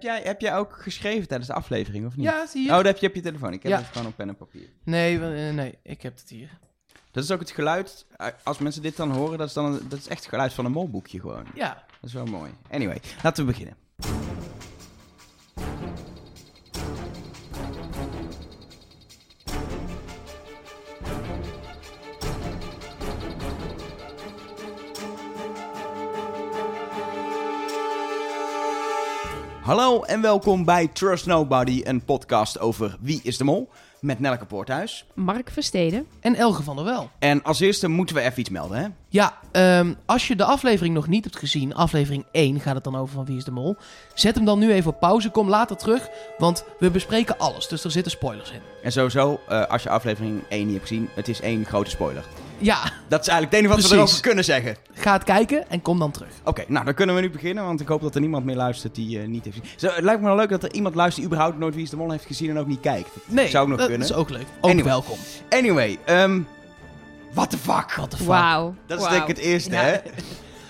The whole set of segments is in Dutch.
Heb jij, heb jij ook geschreven tijdens de aflevering, of niet? Ja, zie je. Oh, dat heb je op je telefoon. Ik heb Ja. het gewoon op pen en papier. Nee, eh, nee, ik heb het hier. Dat is ook het geluid, eh, als mensen dit dan horen, dat is, dan een- dat is echt het geluid van een molboekje gewoon. Ja. Dat is wel mooi. Anyway, laten we beginnen. Hallo en welkom bij Trust Nobody, een podcast over Wie is de Mol met Nelke Poorthuis. Mark Versteden. En Elge van der Wel. En als eerste moeten we even iets melden, hè? Ja, ehm, als je de aflevering nog niet hebt gezien, aflevering 1 gaat het dan over van Wie is de Mol. Zet hem dan nu even op pauze, kom later terug, want we bespreken alles, dus er zitten spoilers in. En sowieso, eh, als je aflevering 1 niet hebt gezien, het is één grote spoiler. Ja, Dat is eigenlijk het enige wat we erover kunnen zeggen. ga het kijken en kom dan terug. Oké, nou dan kunnen we nu beginnen, want ik hoop dat er niemand meer luistert die eh, niet heeft gezien. Zo, het lijkt me wel leuk dat er iemand luistert die überhaupt nooit Wie is de Mol heeft gezien en ook niet kijkt. Nee, Zou ook nog dat kunnen. is ook leuk. Ook Anyway. welkom. Anyway, ehm what the fuck? What the fuck. Wauw. Dat is denk ik het eerste, Ja. hè?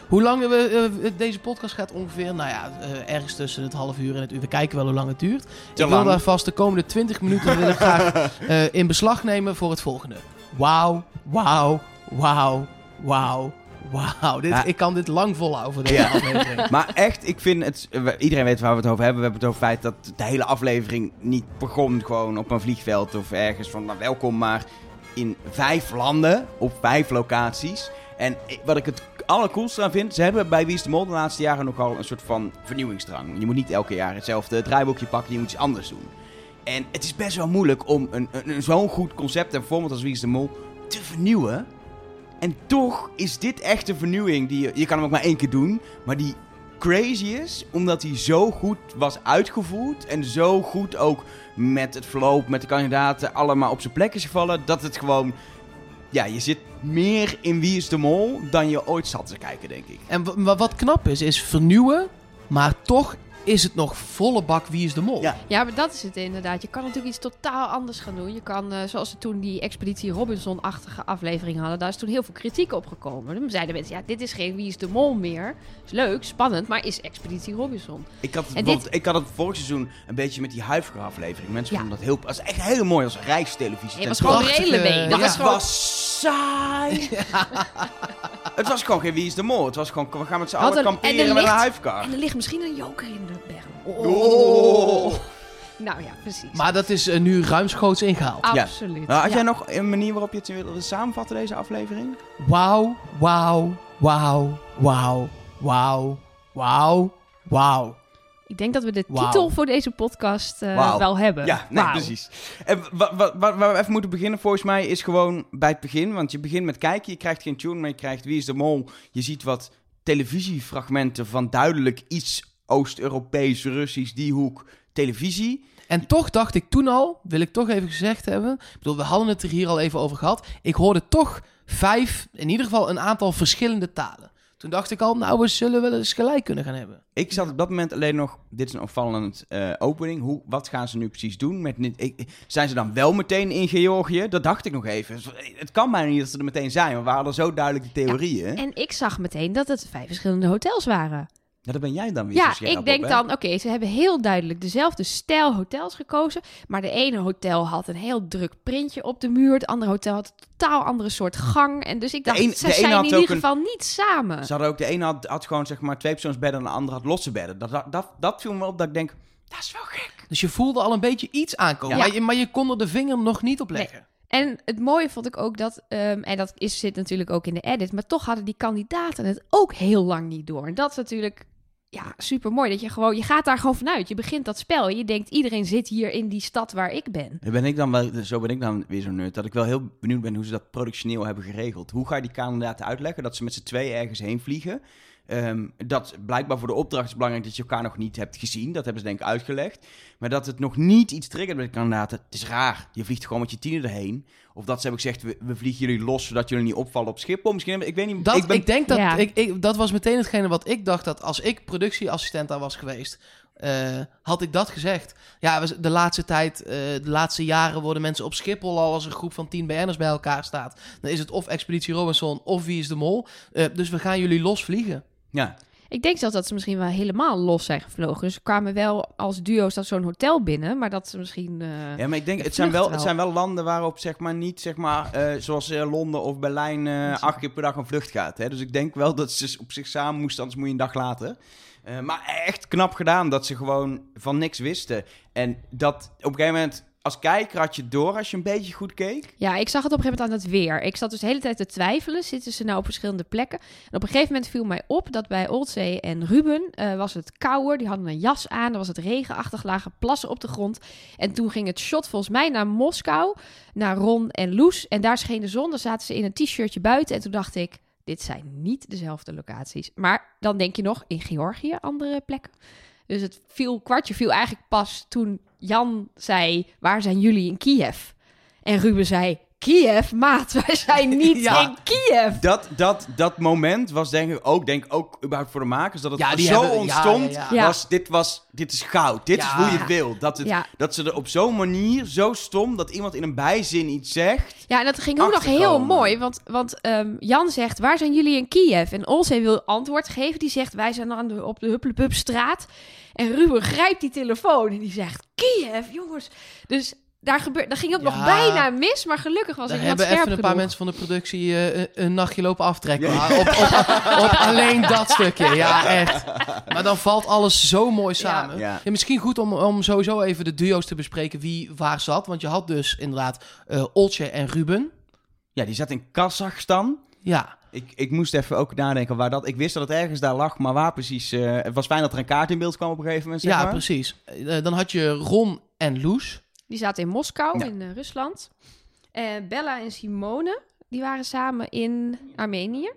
Hoe lang we, eh, deze podcast gaat ongeveer, nou ja, eh, ergens tussen het half uur en het uur. We kijken wel hoe lang het duurt. Te ik wil daar vast de komende 20 minuten graag eh, in beslag nemen voor het volgende. Wauw, wauw, wauw, wauw, wauw. Dit, Ja. Ik kan dit lang volhouden deze Ja. aflevering. Maar echt, ik vind het... Iedereen weet waar we het over hebben. We hebben het over het feit dat de hele aflevering niet begon gewoon op een vliegveld of ergens van nou, welkom, maar in vijf landen, op vijf locaties. En wat ik het allercoolste aan vind, ze hebben bij Wie is de Mol de laatste jaren nogal een soort van vernieuwingsdrang. Je moet niet elke jaar hetzelfde draaiboekje pakken, je moet iets anders doen. En het is best wel moeilijk om een, een, zo'n goed concept en format als Wie is de Mol te vernieuwen. En toch is dit echt een vernieuwing die je... Je kan hem ook maar één keer doen, maar die crazy is, omdat hij zo goed was uitgevoerd en zo goed ook met het verloop, met de kandidaten allemaal op zijn plek is gevallen, dat het gewoon... Ja, je zit meer in Wie is de Mol dan je ooit zat te kijken, denk ik. En wa- wa- wat knap is, is vernieuwen, maar toch is het nog volle bak Wie is de Mol. Ja. Ja, maar dat is het inderdaad. Je kan natuurlijk iets totaal anders gaan doen. Je kan, eh, zoals we toen die Expeditie Robinson-achtige aflevering hadden, daar is toen heel veel kritiek op gekomen. Dan zeiden mensen, ja, dit is geen Wie is de Mol meer. Is leuk, spannend, maar is Expeditie Robinson. Ik had, het ik had het vorig seizoen een beetje met die huiver aflevering. Mensen Ja. vonden dat heel... Dat was echt heel mooi als rijkstelevisie. Nee, het was gewoon hele. Ja. Dat was het gewoon... was saai. het was gewoon geen Wie is de Mol. Het was gewoon, we gaan met z'n allen een- kamperen en er met een huifkar. En er ligt misschien een joker in de berm. Oh. Nou ja, precies. Maar dat is eh, nu ruimschoots ingehaald. Ja. Absoluut. Nou, had Ja. jij nog een manier waarop je het wilde samenvatten, deze aflevering? Wauw, wauw, wauw, wauw, wauw, wauw, wauw. Ik denk dat we de titel voor deze podcast eh, wel hebben. Ja, nee, precies. En wa- wa- wa- waar we even moeten beginnen, volgens mij, is gewoon bij het begin. Want je begint met kijken, je krijgt geen tune, maar je krijgt Wie is de Mol. Je ziet wat televisiefragmenten van duidelijk iets Oost-Europees, Russisch, die hoek, televisie. En toch dacht ik toen al, wil ik toch even gezegd hebben. Ik bedoel, we hadden het er hier al even over gehad. Ik hoorde toch vijf, in ieder geval een aantal verschillende talen. Toen dacht ik al, nou, we zullen wel eens gelijk kunnen gaan hebben. Ik zat op dat moment alleen nog, dit is een opvallend eh, opening, Hoe, wat gaan ze nu precies doen? Met, ik, zijn ze dan wel meteen in Georgië? Dat dacht ik nog even. Het kan mij niet dat ze er meteen zijn, want we hadden zo duidelijk de theorieën. Ja, En ik zag meteen dat het vijf verschillende hotels waren. Daar ben jij dan weer Ja, ik op, denk hè? dan, oké, ze hebben heel duidelijk dezelfde stijl hotels gekozen. Maar de ene hotel had een heel druk printje op de muur. Het andere hotel had een totaal andere soort gang. En dus ik dacht, een- ze zijn in ieder een- geval niet samen. Ze hadden ook, de ene had, had gewoon zeg maar twee persoonsbedden en de andere had losse bedden. Dat, dat, dat, dat viel me op dat ik denk, dat is wel gek. Dus je voelde al een beetje iets aankomen. Ja. Maar, je, maar je kon er de vinger nog niet op leggen. En het mooie vond ik ook dat, ehm, en dat is, zit natuurlijk ook in de edit, maar toch hadden die kandidaten het ook heel lang niet door. En dat is natuurlijk ja, super mooi. Dat je gewoon, je gaat daar gewoon vanuit. Je begint dat spel je denkt, iedereen zit hier in die stad waar ik ben. Ben ik dan wel, zo ben ik dan weer zo'n nerd, dat ik wel heel benieuwd ben hoe ze dat productioneel hebben geregeld. Hoe ga je die kandidaten uitleggen dat ze met z'n twee ergens heen vliegen? Ehm, dat blijkbaar voor de opdracht is belangrijk dat je elkaar nog niet hebt gezien. Dat hebben ze denk ik uitgelegd. Maar dat het nog niet iets triggert bij de kandidaten. Het is raar. Je vliegt gewoon met je tiener erheen. Of dat ze hebben gezegd, we, we vliegen jullie los zodat jullie niet opvallen op Schiphol. Misschien, hebben- ik weet niet. Dat, ik ik, denk dat, Ja. ik, ik, dat was meteen hetgene wat ik dacht dat als ik productieassistent daar was geweest, eh, had ik dat gezegd. Ja, de laatste tijd, eh, de laatste jaren worden mensen op Schiphol al als een groep van 10 BN'ers bij elkaar staat. Dan is het of Expeditie Robinson of Wie is de Mol. Eh, dus we gaan jullie los vliegen. Ja. Ik denk zelfs dat ze misschien wel helemaal los zijn gevlogen. Dus ze kwamen wel als duo's dat zo'n hotel binnen, maar dat ze misschien... eh, Ja, maar ik denk, de het zijn, wel, het zijn wel landen waarop zeg maar niet, zeg maar, eh, zoals eh, Londen of Berlijn acht keer per dag een vlucht gaat. Hè? Dus ik denk wel dat ze op zich samen moesten, anders moet je een dag later. Maar echt knap gedaan dat ze gewoon van niks wisten. En dat op een gegeven moment, als kijker had je door als je een beetje goed keek. Ja, ik zag het op een gegeven moment aan het weer. Ik zat dus de hele tijd te twijfelen. Zitten ze nou op verschillende plekken? En op een gegeven moment viel mij op dat bij Oldzee en Ruben eh, was het kouder. Die hadden een jas aan. Dan was het regenachtig, lagen plassen op de grond. En toen ging het shot volgens mij naar Moskou, naar Ron en Loes. En daar scheen de zon. Dan zaten ze in een t-shirtje buiten. En toen dacht ik, dit zijn niet dezelfde locaties. Maar dan denk je nog, in Georgië andere plekken. Dus het viel, kwartje viel eigenlijk pas toen Jan zei, waar zijn jullie in Kiev? En Ruben zei, Kiev, maat, wij zijn niet Ja. in Kiev. Dat, dat, dat moment was denk ik ook, denk ook überhaupt voor de makers, dat het Ja, zo hebben- ontstond. ja, ja. Was, dit, was, dit is goud. Dit is hoe je het wil. Dat, het, Ja. dat ze er op zo'n manier, zo stom, dat iemand in een bijzin iets zegt. Ja, en dat ging ook nog heel mooi, want, want ehm, Jan zegt, waar zijn jullie in Kiev? En Olzee wil antwoord geven, die zegt, wij zijn aan de, op de Hupplepupstraat. En Ruben grijpt die telefoon en die zegt, Kiev, jongens. Dus daar, gebeurt, daar ging ook nog bijna mis, maar gelukkig was ik hebben scherp even een paar mensen van de productie eh, een, een nachtje lopen aftrekken. Op, op, op alleen dat stukje. Ja, echt. Maar dan valt alles zo mooi samen. Ja. Ja, misschien goed om, om sowieso even de duo's te bespreken wie waar zat. Want je had dus inderdaad eh Oltje en Ruben. Ja, die zat in Kazachstan. Ja, Ik, ik moest even ook nadenken waar dat... Ik wist dat het ergens daar lag, maar waar precies... eh, het was fijn dat er een kaart in beeld kwam op een gegeven moment, zeg ja maar. precies. Dan had je Ron en Loes. Die zaten in Moskou, Ja. in eh, Rusland. En Bella en Simone, die waren samen in Armenië.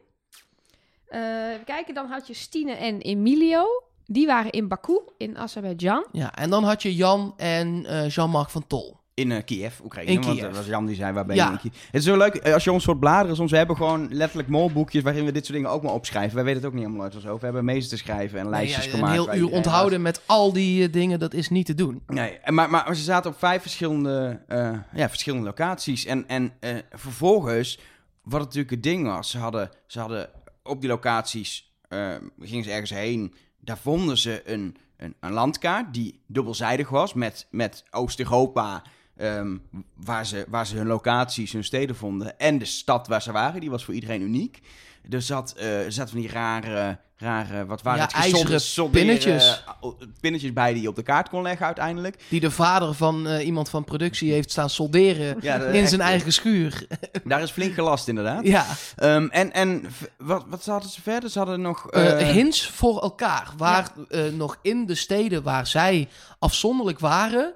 Eh, kijken, dan had je Stine en Emilio. Die waren in Baku, in Azerbeidzjan. Ja, en dan had je Jan en Jean-Marc van Tol. In eh, Kiev, Oekraïne. In want Kiev. dat was Jan die zei, waar ben Ja. je in Kiev? Het is zo leuk, eh, als je ons soort bladeren soms... We hebben gewoon letterlijk molboekjes waarin we dit soort dingen ook maar opschrijven. Wij weten het ook niet helemaal uit ons hoofd. We hebben meesters schrijven en lijstjes Nee, ja, gemaakt. Een heel uur onthouden met al die eh, dingen, dat is niet te doen. Nee, maar, maar ze zaten op vijf verschillende, eh, ja, verschillende locaties. En, en eh, vervolgens, wat natuurlijk het ding was, ze hadden, ze hadden op die locaties, eh, gingen ze ergens heen, daar vonden ze een, een, een landkaart die dubbelzijdig was met, met Oost-Europa, ehm, waar, ze, waar ze hun locaties, hun steden vonden. En de stad waar ze waren, die was voor iedereen uniek. Er zat, eh, zaten van die rare, rare wat waren Ja, het? Ijzeren solderen, pinnetjes. eh, pinnetjes bij die je op de kaart kon leggen uiteindelijk. Die de vader van eh, iemand van productie heeft staan solderen Ja, in echt, zijn eh, eigen schuur. Daar is flink gelast inderdaad. ja, Ehm, en en wat, wat hadden ze verder? Ze hadden nog... Eh, eh, hints voor elkaar. Waar eh, nog in de steden waar zij afzonderlijk waren,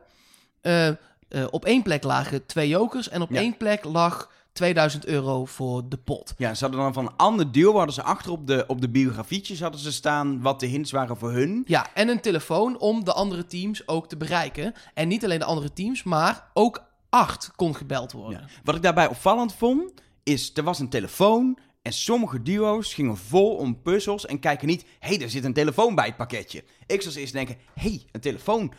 eh, op één plek lagen twee jokers en op Ja. één plek lag 2000 euro voor de pot. Ja, ze hadden dan van een ander deel, hadden ze achter op de, op de biografietjes hadden ze staan wat de hints waren voor hun. Ja, en een telefoon om de andere teams ook te bereiken. En niet alleen de andere teams, maar ook acht kon gebeld worden. Ja. Wat ik daarbij opvallend vond, is er was een telefoon en sommige duo's gingen vol om puzzels en kijken niet, hé, hey, er zit een telefoon bij het pakketje. Ik zou eerst denken, hé, hey, een telefoon.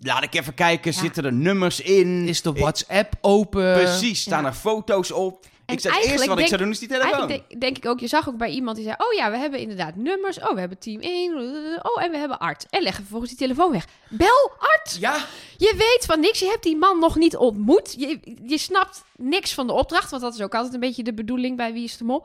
Laat ik even kijken, Ja. zitten er nummers in? Is de Ik- WhatsApp open? Precies, staan Ja. er foto's op? En ik zei, het eerste wat eigenlijk ik zou doen is die telefoon. Eigenlijk denk, denk ik ook, je zag ook bij iemand die zei... oh ja, we hebben inderdaad nummers. Oh, we hebben team 1. Oh, en we hebben Art. En leg vervolgens die telefoon weg. Bel Art! Ja, Je weet van niks. Je hebt die man nog niet ontmoet. Je, je snapt niks van de opdracht. Want dat is ook altijd een beetje de bedoeling bij Wie is de Mol.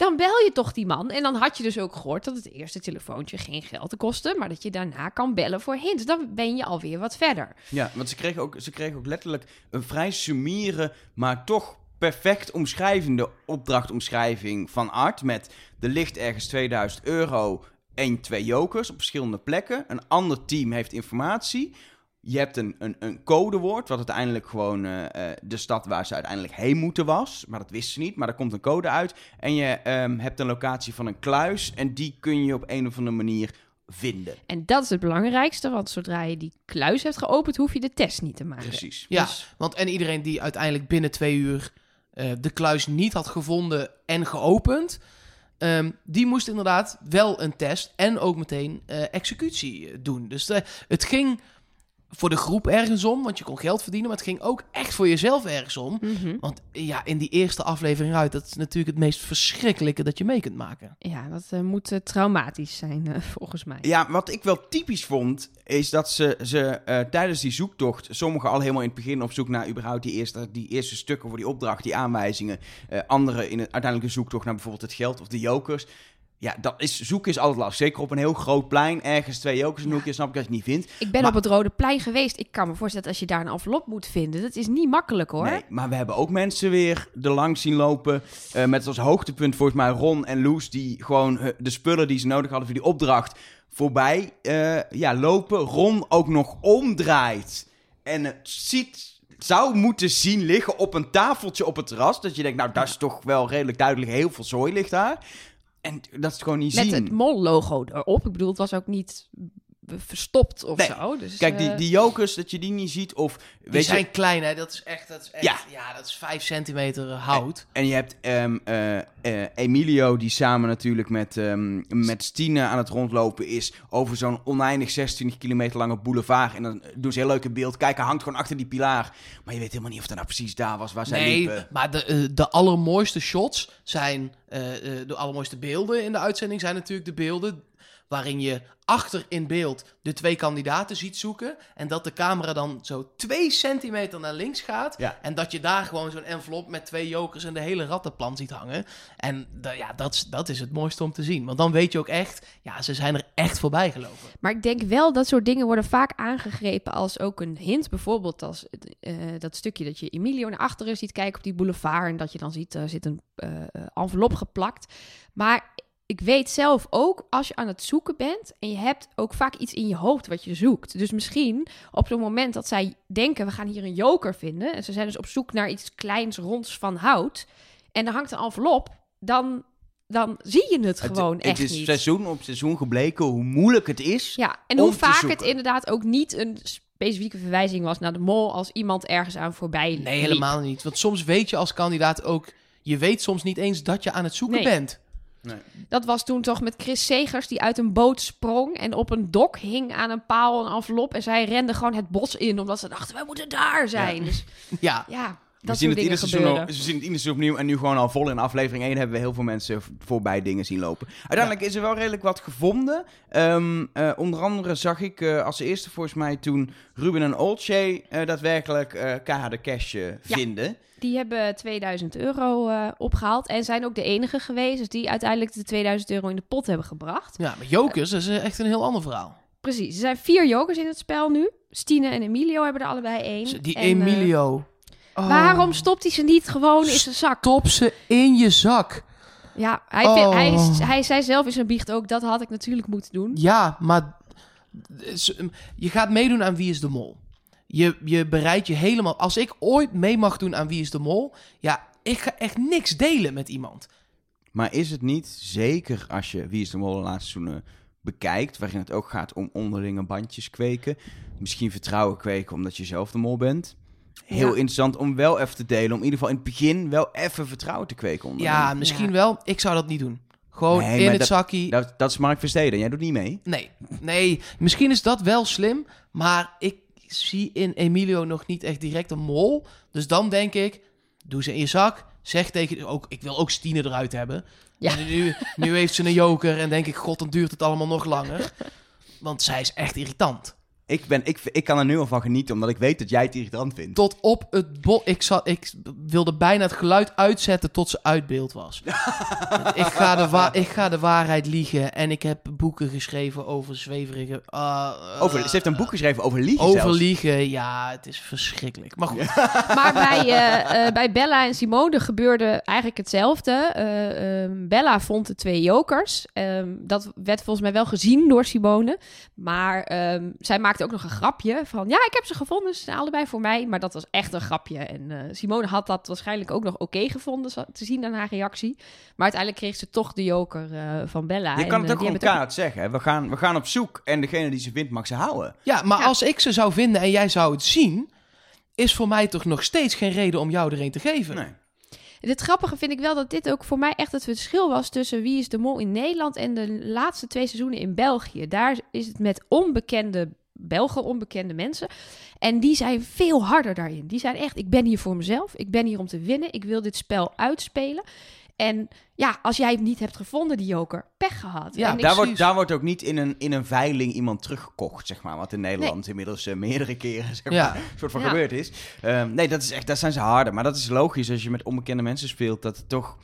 Dan bel je toch die man. En dan had je dus ook gehoord dat het eerste telefoontje geen geld kostte. Maar dat je daarna kan bellen voor hints. Dan ben je alweer wat verder. Ja, want ze kregen ook, ze kregen ook letterlijk een vrij summiere, maar toch perfect omschrijvende opdrachtomschrijving van Art. Met er ligt ergens 2000 euro en twee jokers op verschillende plekken. Een ander team heeft informatie. Je hebt een, een, een codewoord, wat uiteindelijk gewoon eh, eh, de stad waar ze uiteindelijk heen moeten was. Maar dat wisten ze niet, maar er komt een code uit. En je ehm, hebt een locatie van een kluis en die kun je op een of andere manier vinden. En dat is het belangrijkste. Want zodra je die kluis hebt geopend, hoef je de test niet te maken. Precies. ja. Dus- want en iedereen die uiteindelijk binnen twee uur eh, de kluis niet had gevonden en geopend... ehm, die moest inderdaad wel een test en ook meteen eh, executie doen. Dus eh, het ging voor de groep ergens om, want je kon geld verdienen. Maar het ging ook echt voor jezelf ergens om. Mhm. Want ja, in die eerste aflevering uit, dat is natuurlijk het meest verschrikkelijke dat je mee kunt maken. Ja, dat eh, moet eh, traumatisch zijn, eh, volgens mij. Ja, wat ik wel typisch vond, is dat ze, ze eh, tijdens die zoektocht, sommigen al helemaal in het begin op zoek naar überhaupt die eerste, die eerste stukken voor die opdracht, die aanwijzingen. eh anderen in het uiteindelijke zoektocht naar bijvoorbeeld het geld of de jokers. Ja, dat is, zoeken is altijd lastig. Zeker op een heel groot plein, ergens twee jokers een hoekje, snap ik dat je het niet vindt. Ik ben Maar- op het Rode Plein geweest. Ik kan me voorstellen dat als je daar een envelop moet vinden, dat is niet makkelijk hoor. Nee, maar we hebben ook mensen weer er langs zien lopen. eh, met als hoogtepunt volgens mij Ron en Loes, die gewoon eh, de spullen die ze nodig hadden voor die opdracht voorbij eh, ja, lopen. Ron ook nog omdraait. En het ziet, zou moeten zien liggen op een tafeltje op het terras. Dat je denkt, nou, dat is toch wel redelijk duidelijk. Heel veel zooi ligt daar. En dat is gewoon niet Met zien. het mol-logo erop. Ik bedoel, het was ook niet verstopt of Nee. zo. Dus, Kijk, die, eh, die jokers, dat je die niet ziet. Of, Die weet zijn je, klein, hè? Dat is echt, dat is echt Ja. ja. dat is 5 centimeter eh, hout. En je hebt ehm, eh, eh, Emilio, die samen natuurlijk met, ehm, met Stine aan het rondlopen is over zo'n oneindig 26 kilometer lange boulevard. En dan doen ze heel leuke beeld. Kijk, hij hangt gewoon achter die pilaar. Maar je weet helemaal niet of dat nou precies daar was waar zij Nee, liepen. maar de, de allermooiste shots zijn, eh, eh, de allermooiste beelden in de uitzending zijn natuurlijk de beelden waarin je achter in beeld de twee kandidaten ziet zoeken en dat de camera dan zo twee centimeter naar links gaat Ja. en dat je daar gewoon zo'n envelop met twee jokers en de hele rattenplan ziet hangen. En ja, dat, is- dat is het mooiste om te zien, want dan weet je ook echt, ja, ze zijn er echt voorbij gelopen. Maar ik denk wel dat soort dingen worden vaak aangegrepen als ook een hint. Bijvoorbeeld als eh, dat stukje dat je Emilio naar achteren ziet kijken op die boulevard. En dat je dan ziet, er zit een eh, eh, envelop geplakt. Maar ik weet zelf ook, als je aan het zoeken bent en je hebt ook vaak iets in je hoofd wat je zoekt. Dus misschien op zo'n moment dat zij denken, we gaan hier een joker vinden. En ze zijn dus op zoek naar iets kleins, ronds van hout. En er hangt een envelop, dan, dan zie je het gewoon het, echt het is niet. seizoen op seizoen gebleken hoe moeilijk het is. Ja, en om hoe vaak het inderdaad ook niet een specifieke verwijzing was naar de mol als iemand ergens aan voorbij liep. Nee, helemaal niet, want soms weet je als kandidaat ook, je weet soms niet eens dat je aan het zoeken Nee. bent. Dat was toen toch met Chris Segers die uit een boot sprong en op een dok hing aan een paal een envelop en zij rende gewoon het bos in omdat ze dachten wij moeten daar zijn. Ja. Dus Ja, ja, We dat zien, het ieder dingen seizoen al, we zien het ieder seizoen opnieuw en nu gewoon al vol in aflevering 1 hebben we heel veel mensen voorbij dingen zien lopen. Uiteindelijk is er wel redelijk wat gevonden. Ehm, eh, onder andere zag ik eh, als eerste volgens mij toen Ruben en Olcay eh, daadwerkelijk KH de cash vinden. Die hebben 2000 euro eh, opgehaald en zijn ook de enige geweest die uiteindelijk de 2000 euro in de pot hebben gebracht. ja maar jokers, dat is eh, echt een heel ander verhaal. Precies, er zijn vier jokers in het spel nu. Stine en Emilio hebben er allebei één. Die En, eh, Emilio. Oh. Waarom stopt hij ze niet gewoon in zijn zak? Top ze in je zak. Ja, hij, Oh. hij, hij zei zelf in zijn biecht ook, dat had ik natuurlijk moeten doen. Ja, maar je gaat meedoen aan Wie is de Mol. Je, je bereidt je helemaal... Als ik ooit mee mag doen aan Wie is de Mol... Ja, ik ga echt niks delen met iemand. Maar is het niet, zeker als je Wie is de Mol de laatste seizoenen bekijkt, waarin het ook gaat om onderlinge bandjes kweken, misschien vertrouwen kweken omdat je zelf de mol bent. Heel Ja. interessant om wel even te delen, om in ieder geval in het begin wel even vertrouwen te kweken onderling. Ja, misschien Ja. wel. Ik zou dat niet doen. Gewoon Nee, in het dat- zakkie. Dat, dat is Mark Versteden, jij doet niet mee. Nee, nee. Misschien is dat wel slim. Maar ik zie in Emilio nog niet echt direct een mol. Dus dan denk ik, doe ze in je zak. Zeg tegen... Ook, ik wil ook Stine eruit hebben. Ja. Nu, nu heeft ze een joker. En denk ik, god, dan duurt het allemaal nog langer. Want zij is echt irritant. Ik, ben, ik, ik kan er nu al van genieten, omdat ik weet dat jij het irritant vindt. Tot op het bol. Ik, zat, ik wilde bijna het geluid uitzetten tot ze uit beeld was. ik, ga de wa- ik ga de waarheid liegen. En ik heb boeken geschreven over zweverige... ah, ah, Over, ze heeft een boek geschreven over liegen Over zelfs. liegen, ja, het is verschrikkelijk. Maar goed, Maar bij, eh, eh, bij Bella en Simone gebeurde eigenlijk hetzelfde. Eh, ehm, Bella vond de twee jokers. Ehm, dat werd volgens mij wel gezien door Simone. Maar ehm, zij maakte ook nog een grapje van... Ja, ik heb ze gevonden, ze zijn allebei voor mij. Maar dat was echt een grapje. En eh, Simone had dat waarschijnlijk ook nog oké gevonden... zo- te zien aan haar reactie. Maar uiteindelijk kreeg ze toch de joker eh, van Bella. Je En, kan het eh, ook die gewoon kaart zeggen. We gaan, we gaan op zoek en degene die ze vindt mag ze houden. ja, maar Ja. als ik ze zou vinden en jij zou het zien, is voor mij toch nog steeds geen reden om jou er een te geven. Nee. Het grappige vind ik wel dat dit ook voor mij echt het verschil was tussen Wie is de Mol in Nederland en de laatste twee seizoenen in België. Daar is het met onbekende Belgen, onbekende mensen. En die zijn veel harder daarin. Die zijn echt, ik ben hier voor mezelf. Ik ben hier om te winnen. Ik wil dit spel uitspelen. En ja, als jij het niet hebt gevonden, die joker, pech gehad. Ja, Daar wordt, daar wordt ook niet in een, in een veiling iemand teruggekocht, zeg maar. Wat in Nederland inmiddels eh, meerdere keren zeg Ja. maar, een soort van Ja. gebeurd is. Ehm, nee, dat is echt, daar zijn ze harder. Maar dat is logisch als je met onbekende mensen speelt. Dat het toch...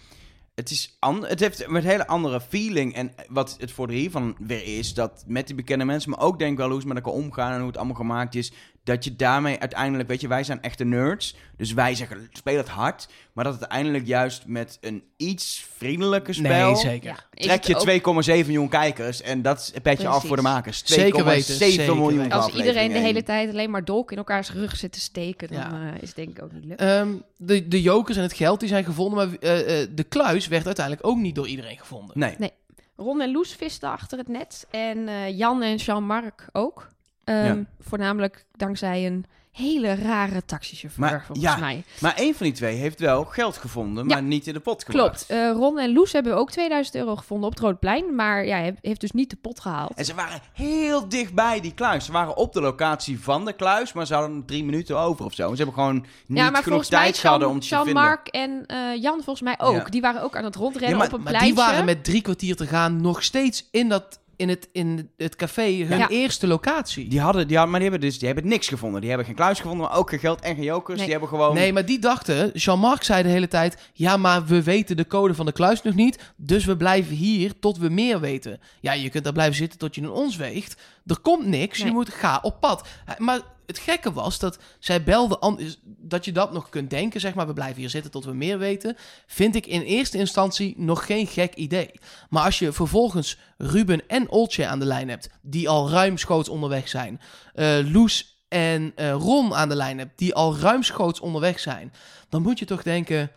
Het, is an, het heeft een hele andere feeling. En wat het voordeel hiervan weer is, dat met die bekende mensen, maar ook denk wel hoe ze met elkaar omgaan en hoe het allemaal gemaakt is, dat je daarmee uiteindelijk, weet je, wij zijn echte nerds. Dus wij zeggen, speel het hard. Maar dat het uiteindelijk juist met een iets vriendelijker spel... Nee, zeker. Ja, Trek je ook- 2,7 miljoen kijkers en dat is een petje af voor de makers. 2,7 Zeker weten, zeker miljoen. Als iedereen de hele tijd alleen maar dolk in elkaars rug zit te steken, dan Ja. eh, is het denk ik ook niet leuk. Ehm, de, de jokers en het geld die zijn gevonden, maar eh, eh, de kluis werd uiteindelijk ook niet door iedereen gevonden. Nee. Ron en Loes visten achter het net. En eh, Jan en Jean-Marc ook. Ehm, Ja. Voornamelijk dankzij een hele rare taxichauffeur, Maar, volgens ja, mij. Maar één van die twee heeft wel geld gevonden, maar Ja. niet in de pot gebracht. Klopt. Eh, Ron en Loes hebben ook 2000 euro gevonden op het Roodplein. Maar ja, heeft, heeft dus niet de pot gehaald. En ze waren heel dichtbij die kluis. Ze waren op de locatie van de kluis, maar ze hadden drie minuten over of zo. Ze hebben gewoon niet ja, maar genoeg volgens mij tijd gehad om te vinden. Jean-Marc en eh, Jan volgens mij ook. Ja. Die waren ook aan het rondrennen Ja, maar- op een Maar pleintje. die waren met drie kwartier te gaan nog steeds in, dat, in, het, in het café hun Ja. eerste locatie. Die hadden, die hadden, maar die hebben dus die hebben niks gevonden. Die hebben geen kluis gevonden, maar ook geen geld en geen jokers. Nee. Die hebben gewoon... Nee, maar die dachten, Jean-Marc zei de hele tijd... ja, maar we weten de code van de kluis nog niet... dus we blijven hier tot we meer weten. Ja, je kunt daar blijven zitten tot je een ons weegt. Er komt niks, je moet ga op pad. Maar het gekke was dat zij belde... dat je dat nog kunt denken, zeg maar... we blijven hier zitten tot we meer weten... vind ik in eerste instantie nog geen gek idee. Maar als je vervolgens Ruben en Oltje aan de lijn hebt... die al ruimschoots onderweg zijn... eh, Loes en eh, Ron aan de lijn hebt, die al ruimschoots onderweg zijn, dan moet je toch denken: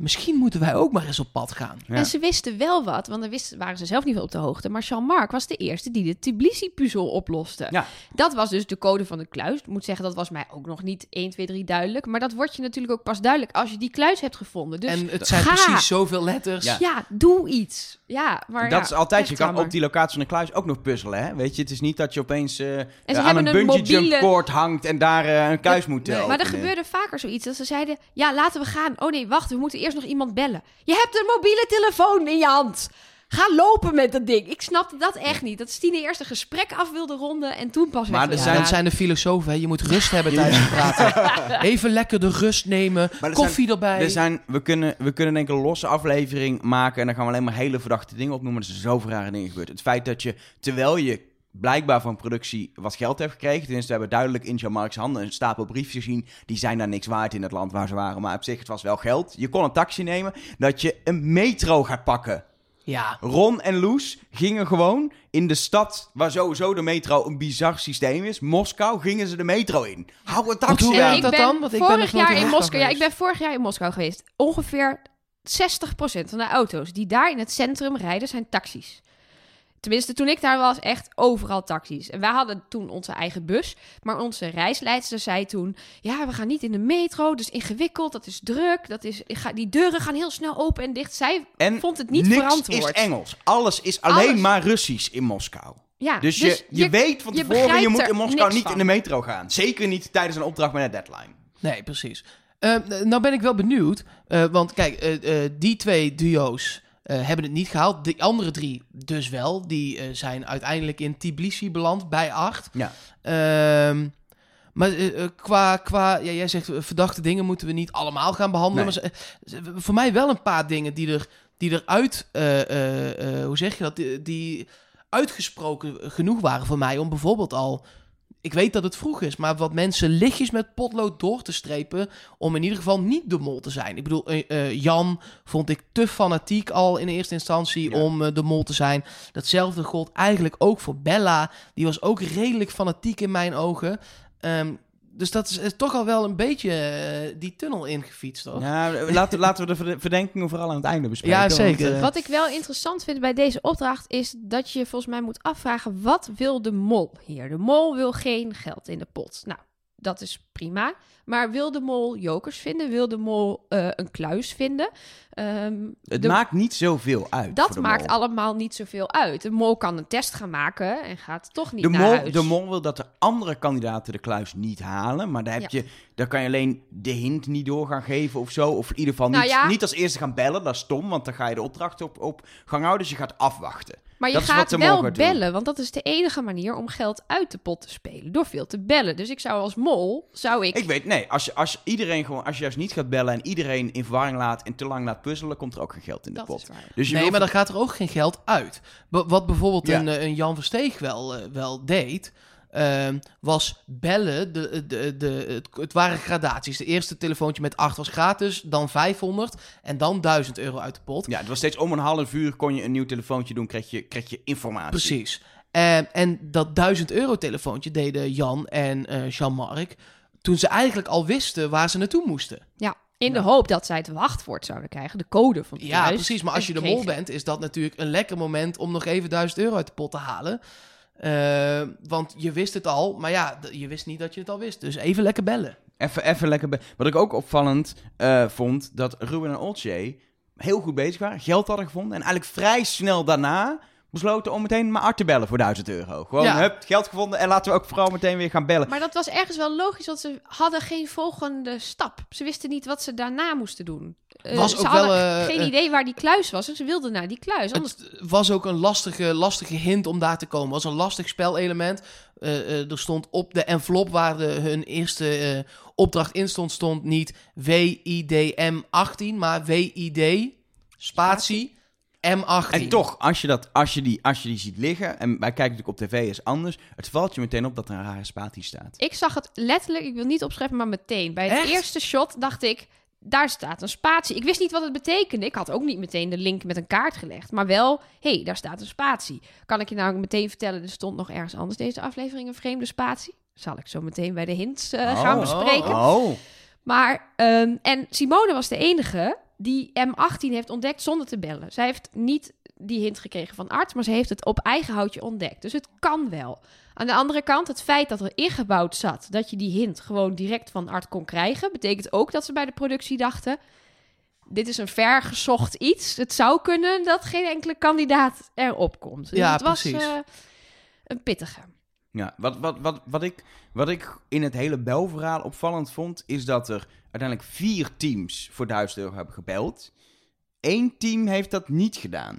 misschien moeten wij ook maar eens op pad gaan. Ja. En ze wisten wel wat, want dan wisten, waren ze zelf niet veel op de hoogte. Maar Jean-Marc was de eerste die de Tbilisi-puzzel oploste. Ja. Dat was dus de code van de kluis. Ik moet zeggen, dat was mij ook nog niet 1, 2, 3 duidelijk. Maar dat wordt je natuurlijk ook pas duidelijk als je die kluis hebt gevonden. Dus en het zijn ga. precies zoveel letters. Ja. Ja, doe iets. Ja, maar dat ja, is altijd, je kan jammer. op die locatie van de kluis ook nog puzzelen, hè? Weet je, het is niet dat je opeens eh, ze aan een een bungee jump mobiele- koord hangt en daar eh, een kluis moet nee. eh, Maar er gebeurde vaker zoiets dat ze zeiden: Ja, laten we gaan. Oh nee, wacht, we moeten eerst nog iemand bellen. Je hebt een mobiele telefoon in je hand. Ga lopen met dat ding. Ik snapte dat echt niet. Dat Stine eerst een gesprek af wilde ronden en toen pas Maar er Ja, gaan. zijn de filosofen. hè. Je moet rust hebben tijdens het praten. Even lekker de rust nemen. Maar er Koffie erbij. Er zijn, we, kunnen, we kunnen denk ik een losse aflevering maken en dan gaan we alleen maar hele verdachte dingen opnoemen. Er zijn zoveel rare dingen gebeurd. Het feit dat je, terwijl je blijkbaar van productie wat geld hebt gekregen, tenminste we hebben duidelijk in Jean-Marc's handen een stapel briefjes gezien, die zijn daar niks waard in het land waar ze waren, maar op zich het was wel geld. Je kon een taxi nemen, dat je een metro gaat pakken. Ja. Ron en Loes gingen gewoon in de stad waar sowieso de metro een bizar systeem is, Moskou, gingen ze de metro in. Hou een taxi hoe En werkt dat ben dan? Want ik ben vorig nooit jaar in Moskou. Ja, ik ben vorig jaar in Moskou geweest. Ongeveer 60% van de auto's die daar in het centrum rijden zijn taxis. Tenminste, toen ik daar was, echt overal taxis. En wij hadden toen onze eigen bus. Maar onze reisleidster zei toen... Ja, we gaan niet in de metro. Dat is ingewikkeld. Dat is druk. Dat is, die deuren gaan heel snel open en dicht. Zij En vond het niet niks verantwoord. is Engels. Alles is alleen Alles. maar Russisch in Moskou. Ja, Dus, je, je, weet van je tevoren, je begrijpt moet in Moskou niet van. in de metro gaan. Zeker niet tijdens een opdracht met een deadline. Nee, precies. Eh, nou ben ik wel benieuwd. eh, want kijk, eh, eh, die twee duo's eh, hebben het niet gehaald. De andere drie dus wel. Die eh, zijn uiteindelijk in Tbilisi beland bij acht. Ja. Ehm, maar eh, qua, qua ja, jij zegt verdachte dingen moeten we niet allemaal gaan behandelen. Nee. Maar voor mij wel een paar dingen die, er, die eruit, hoe zeg je dat, die, die uitgesproken genoeg waren voor mij om bijvoorbeeld al, ik weet dat het vroeg is, maar wat mensen lichtjes met potlood door te strepen om in ieder geval niet de mol te zijn. Ik bedoel, eh, eh, Jan vond ik te fanatiek al in eerste instantie Ja. om eh, de mol te zijn. Datzelfde gold eigenlijk ook voor Bella. Die was ook redelijk fanatiek in mijn ogen. Ehm, dus dat is, is toch al wel een beetje eh, die tunnel ingefietst, toch? Ja, laten, laten we de verde- verdenkingen vooral aan het einde bespreken. Ja, want, zeker. eh, Wat ik wel interessant vind bij deze opdracht is dat je volgens mij moet afvragen: wat wil de mol hier? De mol wil geen geld in de pot. Nou, dat is prima. Maar wil de mol jokers vinden? Wil de mol eh, een kluis vinden? Ehm, Het de- maakt niet zoveel uit. dat maakt mol. allemaal niet zoveel uit. De mol kan een test gaan maken en gaat toch niet De naar mol, huis. de mol wil dat de andere kandidaten de kluis niet halen. Maar daar, heb Ja. je, daar kan je alleen de hint niet door gaan geven of zo. Of in ieder geval Nou niet, ja. niet als eerste gaan bellen. Dat is stom, want dan ga je de opdracht op, op gang houden. Dus je gaat afwachten. Maar je Dat gaat wel doen. bellen, want dat is de enige manier om geld uit de pot te spelen. Door veel te bellen. Dus ik zou als mol, zou ik... Ik weet, nee, als je, als iedereen gewoon, als je juist niet gaat bellen en iedereen in verwarring laat en te lang laat puzzelen, komt er ook geen geld in de dat pot. is waar. Dus je Nee, maar dan gaat er ook geen geld uit. Wat bijvoorbeeld Ja. een, eh, een Jan Versteeg wel, eh, wel deed, ehm, was bellen. De, de, de, het, het waren gradaties. De eerste telefoontje met 8 was gratis, dan 500 en dan 1000 euro uit de pot. Ja, het was steeds om een half uur kon je een nieuw telefoontje doen, kreeg je, kreeg je informatie. Precies. Ehm, en dat 1000 euro telefoontje deden Jan en eh Jean-Marc toen ze eigenlijk al wisten waar ze naartoe moesten. Ja, in de Ja. hoop dat zij het wachtwoord zouden krijgen. De code van het Ja, huis. precies. Maar als je de mol bent, is dat natuurlijk een lekker moment om nog even 1000 euro uit de pot te halen. Eh, want je wist het al, maar ja, je wist niet dat je het al wist. Dus even lekker bellen. Even, even lekker. be- Wat ik ook opvallend eh, vond, dat Ruben en Olcay heel goed bezig waren, geld hadden gevonden en eigenlijk vrij snel daarna besloten om meteen maar Art te bellen voor 1000 euro. Gewoon, Ja. hup, geld gevonden en laten we ook vooral meteen weer gaan bellen. Maar dat was ergens wel logisch, want ze hadden geen volgende stap. Ze wisten niet wat ze daarna moesten doen. Eh, Was ze ook hadden wel, eh, geen eh, idee waar die kluis was en ze wilden naar die kluis. Anders... Het was ook een lastige, lastige hint om daar te komen. Het was een lastig spelelement. Eh, eh, er stond op de envelop waar de, hun eerste eh, opdracht in stond, stond niet WIDM18, maar WID, spatie, M18. En toch, als je, dat, als, je die, als je die ziet liggen, en wij kijken natuurlijk op tv is anders, het valt je meteen op dat er een rare spatie staat. Ik zag het letterlijk, ik wil niet opschrijven, maar meteen. Bij het Echt? eerste shot dacht ik, daar staat een spatie. Ik wist niet wat het betekende. Ik had ook niet meteen de link met een kaart gelegd. Maar wel, hé, hey, daar staat een spatie. Kan ik je nou meteen vertellen, er stond nog ergens anders deze aflevering een vreemde spatie. Zal ik zo meteen bij de hints eh, gaan Oh. bespreken. Oh, Maar, ehm, en Simone was de enige die M18 heeft ontdekt zonder te bellen. Zij heeft niet die hint gekregen van arts, maar ze heeft het op eigen houtje ontdekt. Dus het kan wel. Aan de andere kant, het feit dat er ingebouwd zat dat je die hint gewoon direct van Art kon krijgen, betekent ook dat ze bij de productie dachten: dit is een vergezocht iets. Het zou kunnen dat geen enkele kandidaat erop komt. Dus Ja, het was precies. eh, een pittige. Ja, wat, wat, wat, wat, ik, wat ik in het hele belverhaal opvallend vond, is dat er uiteindelijk vier teams voor 1000 euro hebben gebeld. Eén team heeft dat niet gedaan.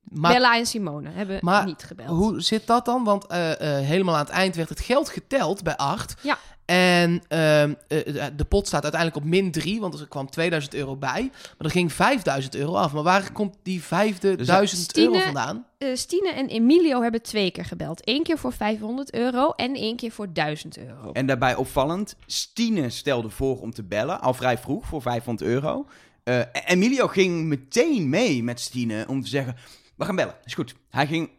Maar Bella en Simone hebben maar niet gebeld. Hoe zit dat dan? Want eh, eh, helemaal aan het eind werd het geld geteld bij 8. Ja. En ehm, eh, de pot staat uiteindelijk op min 3, want er kwam 2000 euro bij. Maar er ging 5000 euro af. Maar waar komt die vijfde Dus 1000 Stine- euro vandaan? Eh, Stine en Emilio hebben twee keer gebeld. Eén keer voor 500 euro en één keer voor 1000 euro. En daarbij opvallend, Stine stelde voor om te bellen, al vrij vroeg, voor 500 euro. Eh, Emilio ging meteen mee met Stine om te zeggen, we gaan bellen, is goed. Hij ging,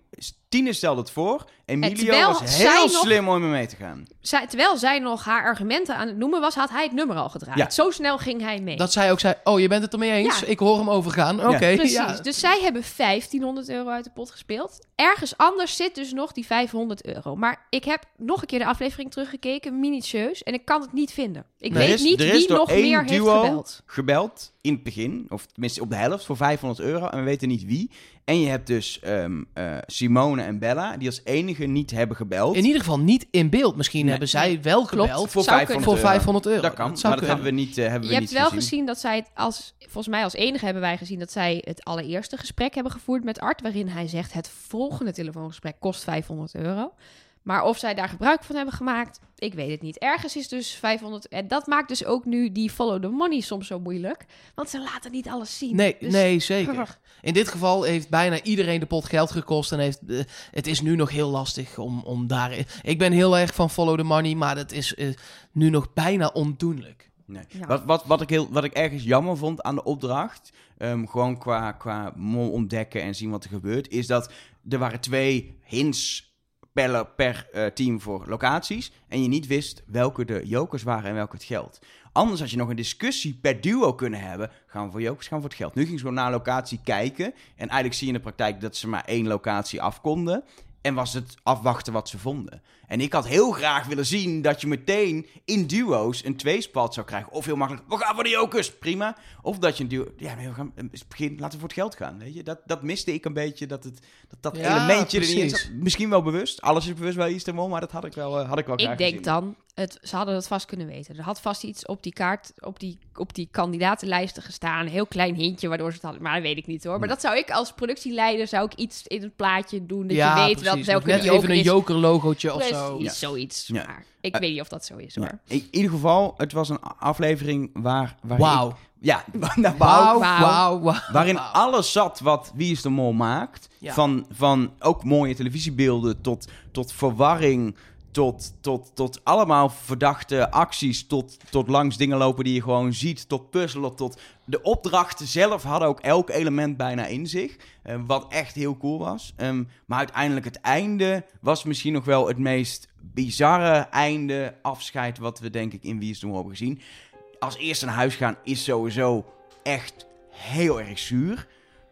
Stine stelde het voor, Emilio was heel nog- slim om er mee te gaan. Zij, terwijl zij nog haar argumenten aan het noemen was, had hij het nummer al gedraaid. Ja. Zo snel ging hij mee. Dat zij ook zei, oh, je bent het ermee eens? Ja. Ik hoor hem overgaan. Oké, Precies. ja. Dus zij hebben 1500 euro uit de pot gespeeld. Ergens anders zit dus nog die 500 euro. Maar ik heb nog een keer de aflevering teruggekeken, minutieus. En ik kan het niet vinden. Ik Er weet is- niet er is wie door nog één meer heeft gebeld. gebeld in het begin, of tenminste op de helft, voor 500 euro. En we weten niet wie. En je hebt dus ehm, eh, Simone en Bella, die als enige niet hebben gebeld. In ieder geval niet in beeld. Misschien Nee. hebben zij wel Klopt. gebeld voor zou 500 kunnen. voor euro. 500 euro. Dat kan, zou maar dat kunnen. hebben we niet, eh, hebben Je we hebt niet wel gezien. gezien dat zij het als, volgens mij als enige hebben wij gezien dat zij het allereerste gesprek hebben gevoerd met Art, waarin hij zegt het volgende telefoongesprek kost 500 euro. Maar of zij daar gebruik van hebben gemaakt, ik weet het niet. Ergens is dus 500 en dat maakt dus ook nu die follow the money soms zo moeilijk, want ze laten niet alles zien. Nee, Dus- nee, zeker. In dit geval heeft bijna iedereen de pot geld gekost. En heeft, eh, het is nu nog heel lastig om, om daar... Ik ben heel erg van follow the money, maar dat is eh, nu nog bijna ondoenlijk. Nee. Ja. Wat, wat, wat, ik heel, wat ik ergens jammer vond aan de opdracht, ehm, gewoon qua, qua mol ontdekken en zien wat er gebeurt, is dat er waren twee hints per, per eh, team voor locaties en je niet wist welke de jokers waren en welke het geld. Anders had je nog een discussie per duo kunnen hebben. Gaan we voor jokers, gaan voor het geld. Nu ging ze gewoon naar locatie kijken. En eigenlijk zie je in de praktijk dat ze maar één locatie af konden. En was het afwachten wat ze vonden. En ik had heel graag willen zien dat je meteen in duo's een tweespalt zou krijgen. Of heel makkelijk, we gaan voor de jokers, prima. Of dat je een duo... Ja, nee, we gaan, het is het begin, laten we voor het geld gaan, weet je. Dat, dat miste ik een beetje, dat het, dat, dat Ja, elementje er niet in precies. zat. Misschien wel bewust. Alles is bewust bij Easter Mall, maar dat had ik wel, eh, had ik wel graag Ik denk gezien. dan, het, ze hadden dat vast kunnen weten. Er had vast iets op die kaart, op die, op die kandidatenlijsten gestaan. Een heel klein hintje waardoor ze het hadden. Maar dat weet ik niet hoor. Maar dat zou ik als productieleider, zou ik iets in het plaatje doen. Dat ja, je weet precies. welke Nog net joker even een is. joker-logootje of Precies, zo. zoiets. Ja. Maar ik Eh, weet niet of dat zo is hoor. Ja. In ieder geval, het was een aflevering waar... waar Wauw. ja, nou, wauw. Wauw, Wauw. wauw, wauw. Waarin wauw. alles zat wat Wie is de Mol maakt. Ja. Van, van ook mooie televisiebeelden tot, tot verwarring. Tot, tot, tot allemaal verdachte acties. Tot, tot langs dingen lopen die je gewoon ziet. Tot puzzelen. Tot de opdrachten zelf hadden ook elk element bijna in zich. eh, wat echt heel cool was. Ehm, maar uiteindelijk het einde was misschien nog wel het meest bizarre einde afscheid. Wat we denk ik in Wie is hebben gezien. Als eerste naar huis gaan is sowieso echt heel erg zuur.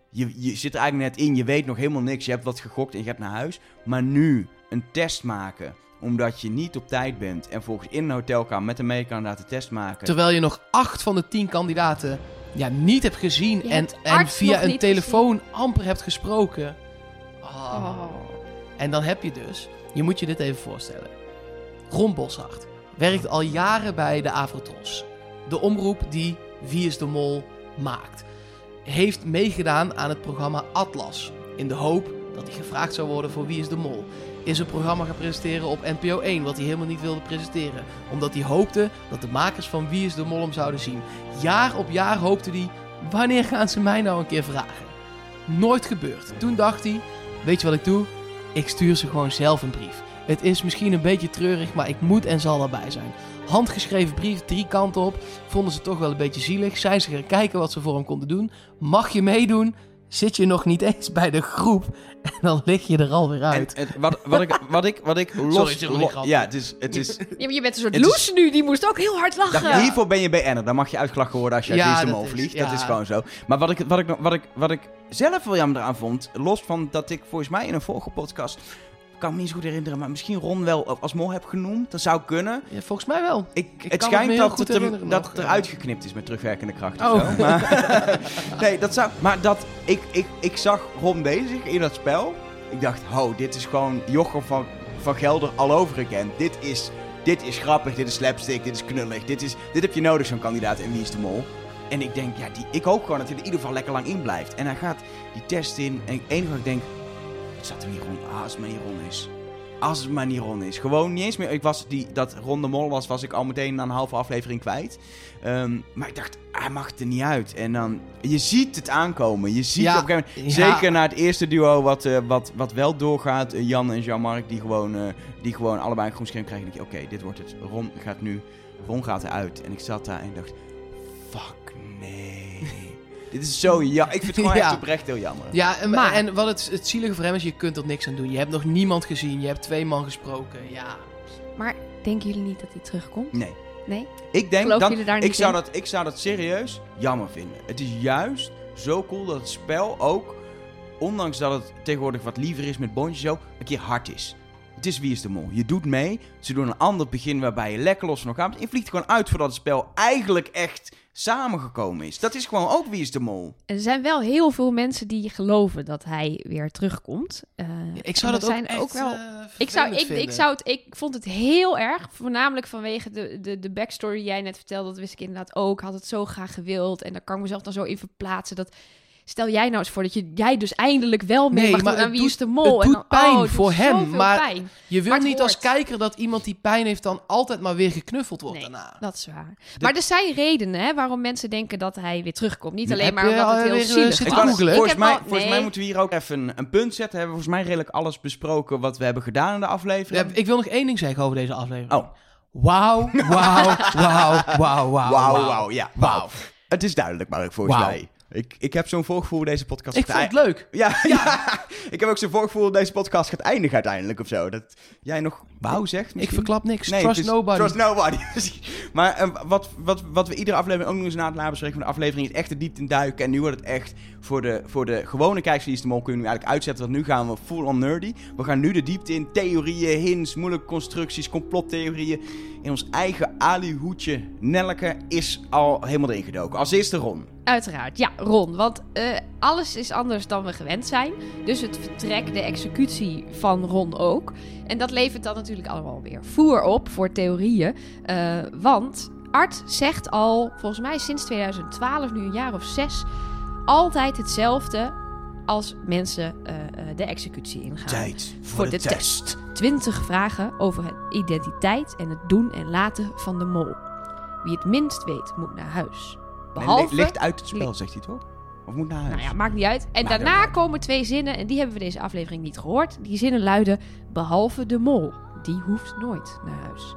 Je, je zit er eigenlijk net in, je weet nog helemaal niks. Je hebt wat gegokt en je gaat naar huis. Maar nu een test maken, omdat je niet op tijd bent. En volgens in een hotelkamer met een medekandidaat de test maken. Terwijl je nog acht van de tien kandidaten ja, niet hebt gezien Je en, hebt en via een telefoon amper hebt gesproken. Ah. Oh. En dan heb je dus, je moet je dit even voorstellen. Ron Boshart werkt al jaren bij de Avrotros. De omroep die Wie is de Mol maakt. Heeft meegedaan aan het programma Atlas. In de hoop dat hij gevraagd zou worden voor Wie is de Mol. Is een programma gaan presenteren op NPO 1, wat hij helemaal niet wilde presenteren. Omdat hij hoopte dat de makers van Wie is de Mol hem zouden zien. Jaar op jaar hoopte hij, wanneer gaan ze mij nou een keer vragen? Nooit gebeurd. Toen dacht hij, weet je wat ik doe? Ik stuur ze gewoon zelf een brief. Het is misschien een beetje treurig, maar ik moet en zal erbij zijn. Handgeschreven brief, drie kanten op. Vonden ze toch wel een beetje zielig. Zijn ze gaan kijken wat ze voor hem konden doen. Mag je meedoen? Zit je nog niet eens bij de groep? En dan lig je er alweer En uit. het, wat, wat ik, wat ik, wat ik los... Sorry, het is een lo- ja, het is... Het is Ja, maar je bent een soort is- loes nu, die moest ook heel hard lachen. dat, hiervoor ben je BN'er. Dan mag je uitgelachen worden als je uit Ja, Wie is de dat Mol is- vliegt. ja. Dat is gewoon zo. Maar wat ik, wat, ik, wat, ik, wat ik zelf wel jammer eraan vond... Los van dat ik volgens mij in een vorige podcast... kan me niet zo goed herinneren, maar misschien Ron wel als mol heb genoemd. Dat zou kunnen. Ja, volgens mij wel. Ik, Ik het schijnt dat het, dat ja. eruit geknipt is met terugwerkende kracht of Oh. zo. Maar, nee, dat zou... Maar dat, ik, ik, ik zag Ron bezig in dat spel. Ik dacht, oh, dit is gewoon Jochem van, van Gelder all over again. Dit is, dit is grappig, dit is slapstick, dit is knullig. Dit, is, dit heb je nodig, zo'n kandidaat in Wie is de Mol. En ik denk, ja, die, ik hoop gewoon dat hij er in ieder geval lekker lang in blijft. En hij gaat die test in. En het enige wat ik denk, zat er niet Ron. Ah, als het maar niet Ron is. Als het maar niet Ron is. Gewoon niet eens meer. Ik was die, dat Ron de Mol was, was ik al meteen na een halve aflevering kwijt. Ehm, maar ik dacht, hij mag er niet uit. En dan, je ziet het aankomen. Je ziet Ja, op een gegeven moment, ja. zeker na het eerste duo wat, eh, wat, wat wel doorgaat. eh, Jan en Jean-Marc, die gewoon, eh, die gewoon allebei een groen scherm krijgen. denk je, oké, dit wordt het. Ron gaat nu, Ron gaat eruit. En ik zat daar en ik dacht, fuck nee. Dit is zo ja. Ik vind het gewoon Ja. echt oprecht heel jammer. Ja, en, Maar- en wat het, het zielige voor hem is, je kunt er niks aan doen. Je hebt nog niemand gezien, je hebt twee man gesproken. Ja, Maar denken jullie niet dat hij terugkomt? Nee. Nee? Ik denk dat jullie daar ik niet zou, in? dat, ik zou dat serieus jammer vinden. Het is juist zo cool dat het spel ook, ondanks dat het tegenwoordig wat liever is met bondjes zo, een keer hard is. Het is Wie is de Mol. Je doet mee. Ze doen een ander begin waarbij je lekker los van elkaar bent. Je vliegt gewoon uit voordat het spel eigenlijk echt samengekomen is. Dat is gewoon ook Wie is de Mol. Er zijn wel heel veel mensen die geloven dat hij weer terugkomt. Eh, ik zou dat ook zijn echt ook wel. eh, Ik, zou, ik, ik, zou het, ik vond het heel erg, voornamelijk vanwege de, de, de backstory die jij net vertelde. Dat wist ik inderdaad ook. Had het zo graag gewild. En daar kan ik mezelf dan zo in verplaatsen. Dat, stel jij nou eens voor dat je, jij dus eindelijk wel mee Nee, mag maar doen aan Wie is de Mol. het en doet dan, pijn oh, het doet voor hem, maar- pijn. Je wil niet als kijker dat iemand die pijn heeft dan altijd maar weer geknuffeld wordt Nee, daarna. dat is waar. Maar er zijn redenen hè, waarom mensen denken dat hij weer terugkomt. Niet alleen maar omdat het heel eh, zielig? Ik volgens mij, al- volgens mij moeten we hier ook even een, een punt zetten. Hebben we volgens mij redelijk alles besproken wat we hebben gedaan in de aflevering. Ja, ik wil nog één ding zeggen over deze aflevering. Oh. Wauw, wauw, wauw, wauw, wauw. Wauw, wauw, ja. Wauw. Het is duidelijk, maar volgens Wauw. mij. Ik, ik heb zo'n voorgevoel hoe deze podcast Ik vond het leuk. Ja, ja. ik heb ook zo'n voorgevoel dat deze podcast gaat eindigen uiteindelijk of zo. Dat jij nog wauw zegt Ik verklap niks. Nee, Trust is- nobody. Trust nobody. Maar eh, wat, wat, wat we iedere aflevering ook nog eens na het nabespreken van de aflevering is echt de diepte duiken. En nu wordt het echt voor de, voor de gewone kijkers die de mol kunnen nu eigenlijk uitzetten. Want nu gaan we full on nerdy. We gaan nu de diepte in theorieën, hints, moeilijke constructies, complottheorieën. In ons eigen alihoedje Nelleke is al helemaal erin. Als eerste Ron. Uiteraard, ja, Ron. Want eh, alles is anders dan we gewend zijn. Dus het vertrek, de executie van Ron ook. En dat levert dan natuurlijk allemaal weer voer op voor theorieën. Eh, want Art zegt al, volgens mij sinds 2012, nu een jaar of zes, altijd hetzelfde als mensen eh, eh, de executie ingaan. Tijd Voor de test. 20 vragen over de identiteit en het doen en laten van de mol. Wie het minst weet, moet naar huis. Behalve... Ligt uit het spel, zegt hij toch? Of moet naar huis? Nou ja, maakt niet uit. En Maakt daarna komen twee zinnen, en die hebben we deze aflevering niet gehoord. Die zinnen luiden, behalve de mol. Die hoeft nooit naar huis.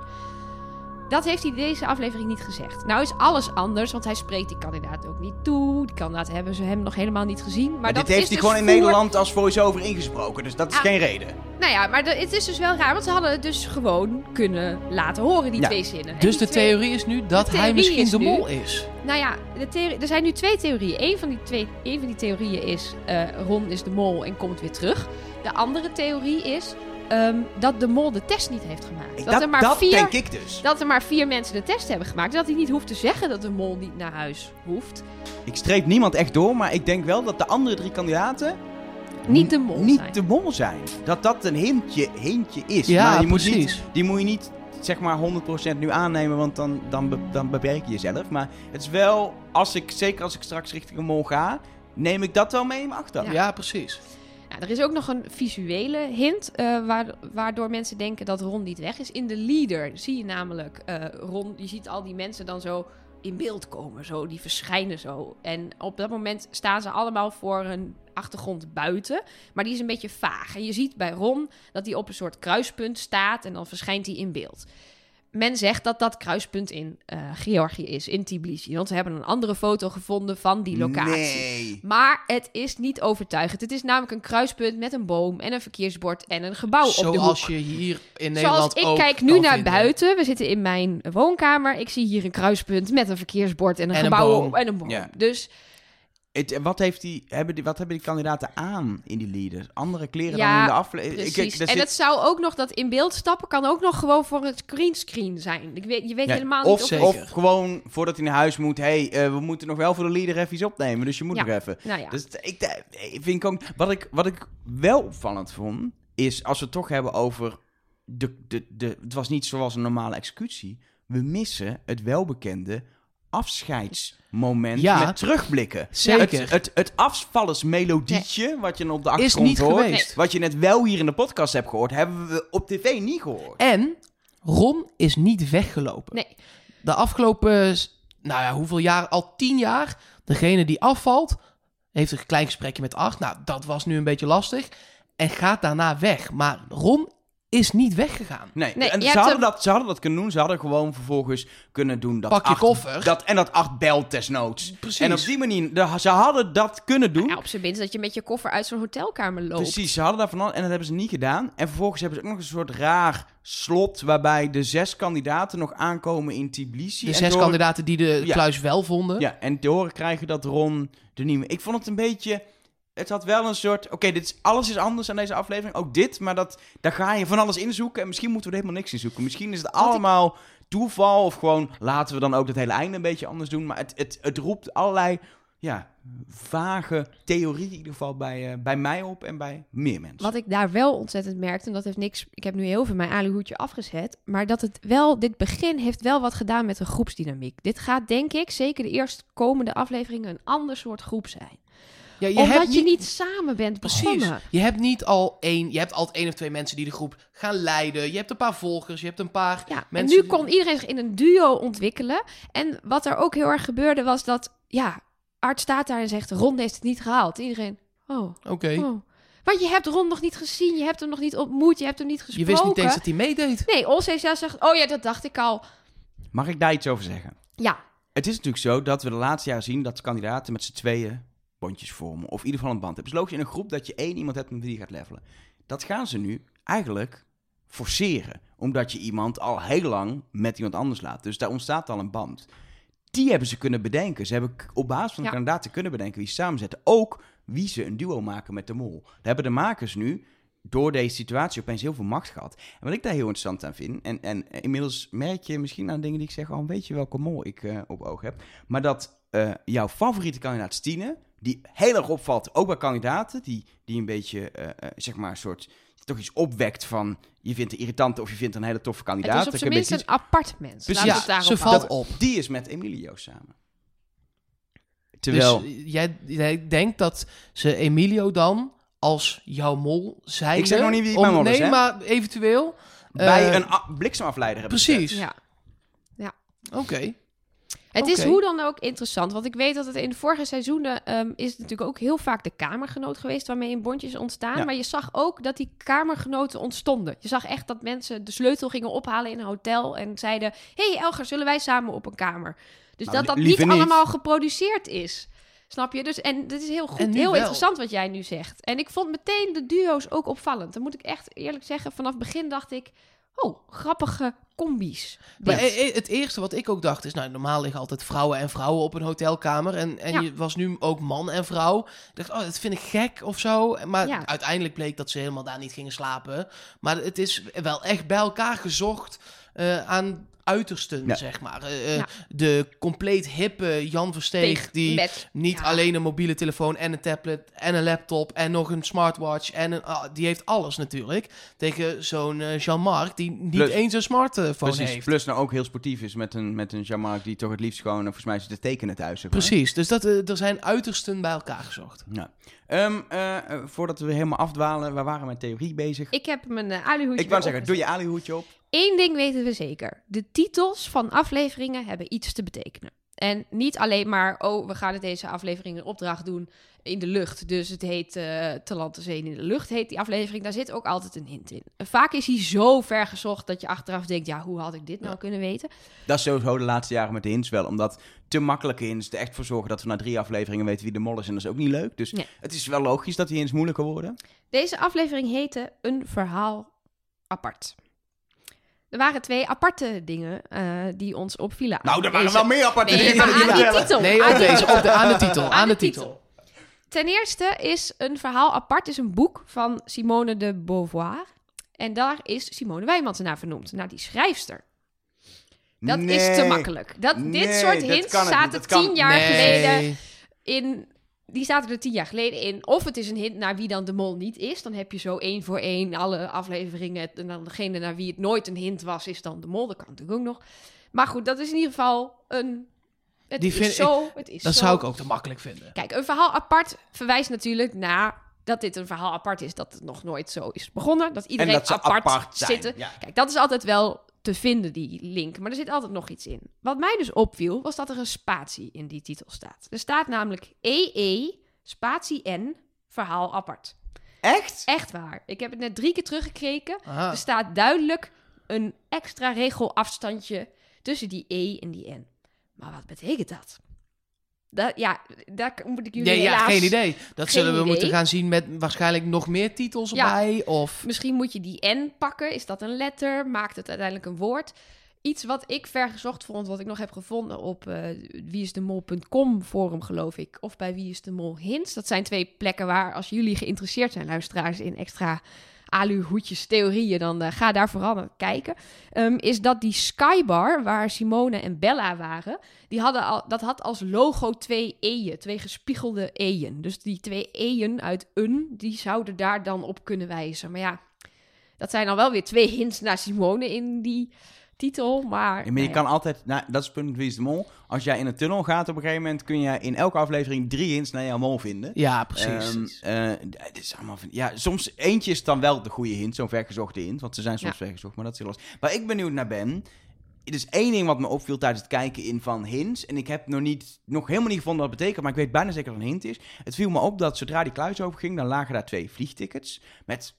Dat heeft hij deze aflevering niet gezegd. Nou is alles anders, want hij spreekt die kandidaat ook niet toe. Die kandidaat hebben ze hem nog helemaal niet gezien. Maar, Maar dat dit heeft is hij dus gewoon in voor- Nederland als voice-over ingesproken. Dus dat is Ah. geen reden. Nou ja, maar het is dus wel raar, want ze hadden het dus gewoon kunnen laten horen, die Ja. twee zinnen. En Dus de twee- theorie is nu dat hij misschien is de nu- mol is. Nou ja, de theorie, er zijn nu twee theorieën. Eén van die, twee, één van die theorieën is eh, Ron is de mol en komt weer terug. De andere theorie is ehm, dat de mol de test niet heeft gemaakt. Dat, er maar dat vier, denk ik dus. dat er maar vier mensen de test hebben gemaakt. Dat hij niet hoeft te zeggen dat de mol niet naar huis hoeft. Ik streep niemand echt door, maar ik denk wel dat de andere drie kandidaten Niet de mol niet zijn. de mol zijn. Dat dat een hintje, hintje is. Ja, maar moet precies. niet, die moet je niet zeg maar 100% nu aannemen, want dan, dan, be- dan beperk je jezelf. Maar het is wel, als ik, zeker als ik straks richting een mol ga, neem ik dat wel mee in mijn achterhoofd. Ja, precies. Er is ook nog een visuele hint eh, waar, waardoor mensen denken dat Ron niet weg is. In de leader zie je namelijk eh, Ron, je ziet al die mensen dan zo in beeld komen, zo, die verschijnen zo. En op dat moment staan ze allemaal voor een achtergrond buiten, maar die is een beetje vaag. En je ziet bij Ron dat hij op een soort kruispunt staat en dan verschijnt hij in beeld. Men zegt dat dat kruispunt in eh, Georgië is, in Tbilisi. Want ze hebben een andere foto gevonden van die locatie. Nee. Maar het is niet overtuigend. Het is namelijk een kruispunt met een boom en een verkeersbord en een gebouw op de hoek. Zoals je hier in Nederland Zoals ik ook kijk nu naar vinden. buiten. We zitten in mijn woonkamer. Ik zie hier een kruispunt met een verkeersbord en een En een gebouw boom. op- en een boom. Ja. Dus Het, wat, heeft die, hebben die, wat hebben die kandidaten aan in die leaders? Andere kleren Ja, dan in de aflevering? precies. en het zou ook nog dat in beeld stappen kan ook nog gewoon voor het greenscreen zijn. Ik weet, je weet Ja, helemaal of, niet zeker. of gewoon voordat hij naar huis moet. hey, eh, we moeten nog wel voor de leader even iets opnemen. Dus je moet Ja. nog even. Nou. Dus ik, eh, ik vind ook. Wat ik, wat ik wel opvallend vond. Is als we het toch hebben over. De, de, de, het was niet zoals een normale executie. We missen het welbekende afscheidsmoment Ja. met terugblikken. Zeker. Het, het, het afvallersmelodietje, wat je op de Is achtergrond niet hoort, geweest. wat je net wel hier in de podcast hebt gehoord, hebben we op tv niet gehoord. En Ron is niet weggelopen. Nee. De afgelopen, nou ja, hoeveel jaar? Al tien jaar. Degene die afvalt, heeft een klein gesprekje met Art. Nou, dat was nu een beetje lastig. En gaat daarna weg. Maar Ron is niet weggegaan. Nee, Nee, en ze hadden, dat, ze hadden dat kunnen doen. Ze hadden gewoon vervolgens kunnen doen dat Pak je acht- koffer. Dat, en dat acht belt desnoods. Precies. En op die manier, de, ze hadden dat kunnen doen. ja, op zijn minst dat je met je koffer uit zo'n hotelkamer loopt. Precies, ze hadden daar van en dat hebben ze niet gedaan. En vervolgens hebben ze ook nog een soort raar slot waarbij de zes kandidaten nog aankomen in Tbilisi. De en zes door- kandidaten die de Ja. kluis wel vonden. Ja, en te horen krijgen dat Ron niet meer... Ik vond het een beetje... Het had wel een soort... Oké, dit is alles is anders aan deze aflevering. Ook dit, maar dat, daar ga je van alles inzoeken. En misschien moeten we er helemaal niks in zoeken. Misschien is het allemaal toeval. Of gewoon laten we dan ook dat hele einde een beetje anders doen. Maar het, het, het roept allerlei ja, vage theorieën in ieder geval bij, eh, bij mij op en bij meer mensen. Wat ik daar wel ontzettend merkte, en dat heeft niks. Ik heb nu heel veel mijn aluhoedje afgezet. Maar dat het wel, dit begin heeft wel wat gedaan met de groepsdynamiek. Dit gaat, denk ik, zeker de eerstkomende afleveringen een ander soort groep zijn. Ja, je Omdat hebt je niet samen bent Precies. begonnen. Je hebt niet al één, je hebt altijd één of twee mensen die de groep gaan leiden. Je hebt een paar volgers, je hebt een paar Ja, mensen. en nu kon iedereen zich in een duo ontwikkelen. En wat er ook heel erg gebeurde was dat, ja, Art staat daar en zegt, Ron heeft het niet gehaald. Iedereen, oh, Oké. oh. Want je hebt Ron nog niet gezien, je hebt hem nog niet ontmoet, je hebt hem niet Je gesproken. wist niet eens dat hij meedeed. Nee, Olsey zegt, oh ja, dat dacht ik al. Mag ik daar iets over zeggen? Ja, Het is natuurlijk zo dat we de laatste jaren zien dat kandidaten met z'n tweeën bondjes vormen. Of in ieder geval een band hebben. Het is logisch in een groep dat je één iemand hebt met wie je gaat levelen. Dat gaan ze nu eigenlijk forceren. Omdat je iemand al heel lang met iemand anders laat. Dus daar ontstaat al een band. Die hebben ze kunnen bedenken. Ze hebben op basis van de Ja. kandidaten kunnen bedenken wie ze samenzetten. Ook wie ze een duo maken met de mol. Daar hebben de makers nu door deze situatie opeens heel veel macht gehad. En wat ik daar heel interessant aan vind, en, en inmiddels merk je misschien aan dingen die ik zeg, al weet je welke mol ik eh, op oog heb, maar dat eh, jouw favoriete kandidaat Stine, die heel erg opvalt, ook bij kandidaten, die, die een beetje, eh, eh, zeg maar, een soort, toch iets opwekt van, je vindt een irritant of je vindt een hele toffe Het kandidaat. is op Dat zijn je een minst beetje een apart mens. Precies. Ja, het daarop ze valt op. Die is met Emilio samen. Terwijl, Dus jij, jij denkt dat ze Emilio dan als jouw mol zijn. Ik zeg nog niet wie mijn mol is, Nee, maar eventueel. bij eh, een bliksemafleider hebben Precies. Ja. Oké. Het is hoe dan ook interessant. Want ik weet dat het in de vorige seizoenen ehm, is natuurlijk ook heel vaak de kamergenoot geweest waarmee een bondje is ontstaan. Ja. Maar je zag ook dat die kamergenoten ontstonden. Je zag echt dat mensen de sleutel gingen ophalen in een hotel en zeiden: hey Elger, zullen wij samen op een kamer? Dus Nou, dat dat niet, allemaal geproduceerd is. Snap je? Dus, en dit is heel goed, heel wel. interessant wat jij nu zegt. En ik vond meteen de duo's ook opvallend. Dan moet ik echt eerlijk zeggen, vanaf het begin dacht ik... Oh, grappige combi's. Maar eh, eh, het eerste wat ik ook dacht is, nou, normaal liggen altijd vrouwen en vrouwen op een hotelkamer. En, en Ja. je was nu ook man en vrouw. Ik dacht, oh, dat vind ik gek of zo. Maar Ja. uiteindelijk bleek dat ze helemaal daar niet gingen slapen. Maar het is wel echt bij elkaar gezocht eh, aan uitersten, Ja. zeg maar. Eh, eh, Ja. De compleet hippe Jan Versteeg, Tegen- die met- niet ja. alleen een mobiele telefoon en een tablet en een laptop en nog een smartwatch. En een, ah, die heeft alles natuurlijk. Tegen zo'n eh, Jean-Marc, die niet Plus- eens een smartphone Precies, heeft. plus nou ook heel sportief is met een, met een Jean-Marc die toch het liefst gewoon, volgens mij zit te tekenen thuis. zeg maar. Precies, dus dat, er zijn uitersten bij elkaar gezocht. Ja. Ehm, eh, eh, voordat we helemaal afdwalen, we waren met theorie bezig. Ik heb mijn uh, aluhoedje Ik wou zeggen, doe je alihoedje op. Eén ding weten we zeker. De titels van afleveringen hebben iets te betekenen. En niet alleen maar, oh, we gaan het deze aflevering een opdracht doen in de lucht. Dus het heet eh Talante Zee in de lucht, heet die aflevering. Daar zit ook altijd een hint in. Vaak is hij zo ver gezocht dat je achteraf denkt, ja, hoe had ik dit nou kunnen weten? Dat is sowieso de laatste jaren met de hints wel. Omdat te makkelijke hints er echt voor zorgen dat we na drie afleveringen weten wie de mol is. En dat is ook niet leuk. Dus Nee. het is wel logisch dat die hints moeilijker worden. Deze aflevering heette Een verhaal apart. Er waren twee aparte dingen eh, die ons opvielen. Nou, er waren Deze- wel meer aparte Nee, dingen. aan we die titel. Nee, Aan deze, op de, aan de titel. Aan Aan de de titel. Ten eerste is een verhaal apart is een boek van Simone de Beauvoir. En daar is Simone Wijmans naar vernoemd, naar die schrijfster. Dat is te makkelijk. Dat, dit Nee, soort dat hints zaten Dat kan- tien jaar Nee. geleden in... Die zaten er tien jaar geleden in. Of het is een hint naar wie dan de mol niet is. Dan heb je zo één voor één alle afleveringen. En dan degene naar wie het nooit een hint was, is dan de mol. Dat kan natuurlijk ook nog. Maar goed, dat is in ieder geval een... Het Die is vind zo. het is Dat zo. zou ik ook te makkelijk vinden. Kijk, een verhaal apart verwijst natuurlijk naar dat dit een verhaal apart is, dat het nog nooit zo is begonnen, dat iedereen dat apart, apart zitten. ja. Kijk, dat is altijd wel te vinden, die link, maar er zit altijd nog iets in. Wat mij dus opviel, was dat er een spatie in die titel staat. Er staat namelijk EE, spatie N, verhaal apart. Echt? Echt waar. Ik heb het net drie keer teruggekeken. Aha. Er staat duidelijk een extra regelafstandje tussen die E en die N. Maar wat betekent dat? Dat ja, daar moet ik jullie Nee, ja, helaas... geen idee. Dat geen zullen we idee. moeten gaan zien met waarschijnlijk nog meer titels Ja. erbij. Of Misschien moet je die N pakken. Is dat een letter? Maakt het uiteindelijk een woord? Iets wat ik vergezocht vond, wat ik nog heb gevonden op eh wieisdemol.com forum, geloof ik. Of bij Wie is de Mol Hints. Dat zijn twee plekken waar, als jullie geïnteresseerd zijn, luisteraars, in extra aluhoedjes theorieën, dan eh, ga daar vooral naar kijken. Ehm, is dat die Skybar, waar Simone en Bella waren, die hadden al, dat had als logo twee e'en, twee gespiegelde e'en. Dus die twee e'en uit een, die zouden daar dan op kunnen wijzen. Maar ja, dat zijn dan wel weer twee hints naar Simone in die titel, maar... Ja, maar je kan altijd, nou, dat is het punt Wie is de Mol. Als jij in een tunnel gaat op een gegeven moment, kun je in elke aflevering drie hints naar jouw mol vinden. ja, precies. Eh, dit is allemaal van, ja, soms eentje is dan wel de goede hint, zo'n vergezochte hint, want ze zijn soms Ja. vergezocht, maar dat is heel lastig. Waar ik benieuwd naar ben, er is één ding wat me opviel tijdens het kijken in van hints, en ik heb nog, niet, nog helemaal niet gevonden wat het betekent, maar ik weet bijna zeker dat het een hint is. Het viel me op dat zodra die kluis overging, dan lagen daar twee vliegtickets met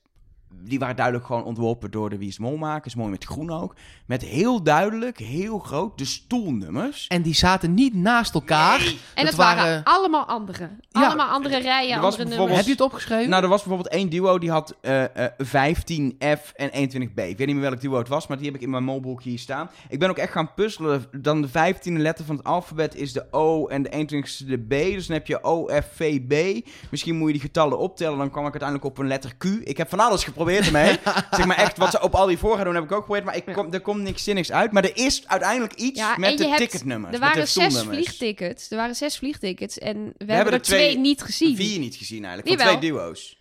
die waren duidelijk gewoon ontworpen door de Wie is Molmakers. Mooi met groen ook. Met heel duidelijk, heel groot, de stoelnummers. En die zaten niet naast elkaar. Nee. En Het dat waren, waren- allemaal andere. Ja. allemaal andere rijen, Er was andere nummers. Heb je het opgeschreven? Nou, er was bijvoorbeeld één duo die had eh, eh, 15F en 21B. Ik weet niet meer welk duo het was, maar die heb ik in mijn molboek hier staan. Ik ben ook echt gaan puzzelen. Dan de 15e letter van het alfabet is de O en de 21ste de B. Dus dan heb je O, F, V, B. Misschien moet je die getallen optellen. Dan kwam ik uiteindelijk op een letter Q. Ik heb van alles geprobeerd ermee. zeg maar echt wat ze op al die voor gaan doen, heb ik ook geprobeerd. Maar ik kom, er komt niks zinnigs uit. Maar er is uiteindelijk iets Ja, met de hebt- ticketnummers. Er waren zes vliegtickets. Er waren zes vliegtickets. En we, hebben hebben er twee, twee- niet gezien. Vier niet gezien eigenlijk, van twee duo's.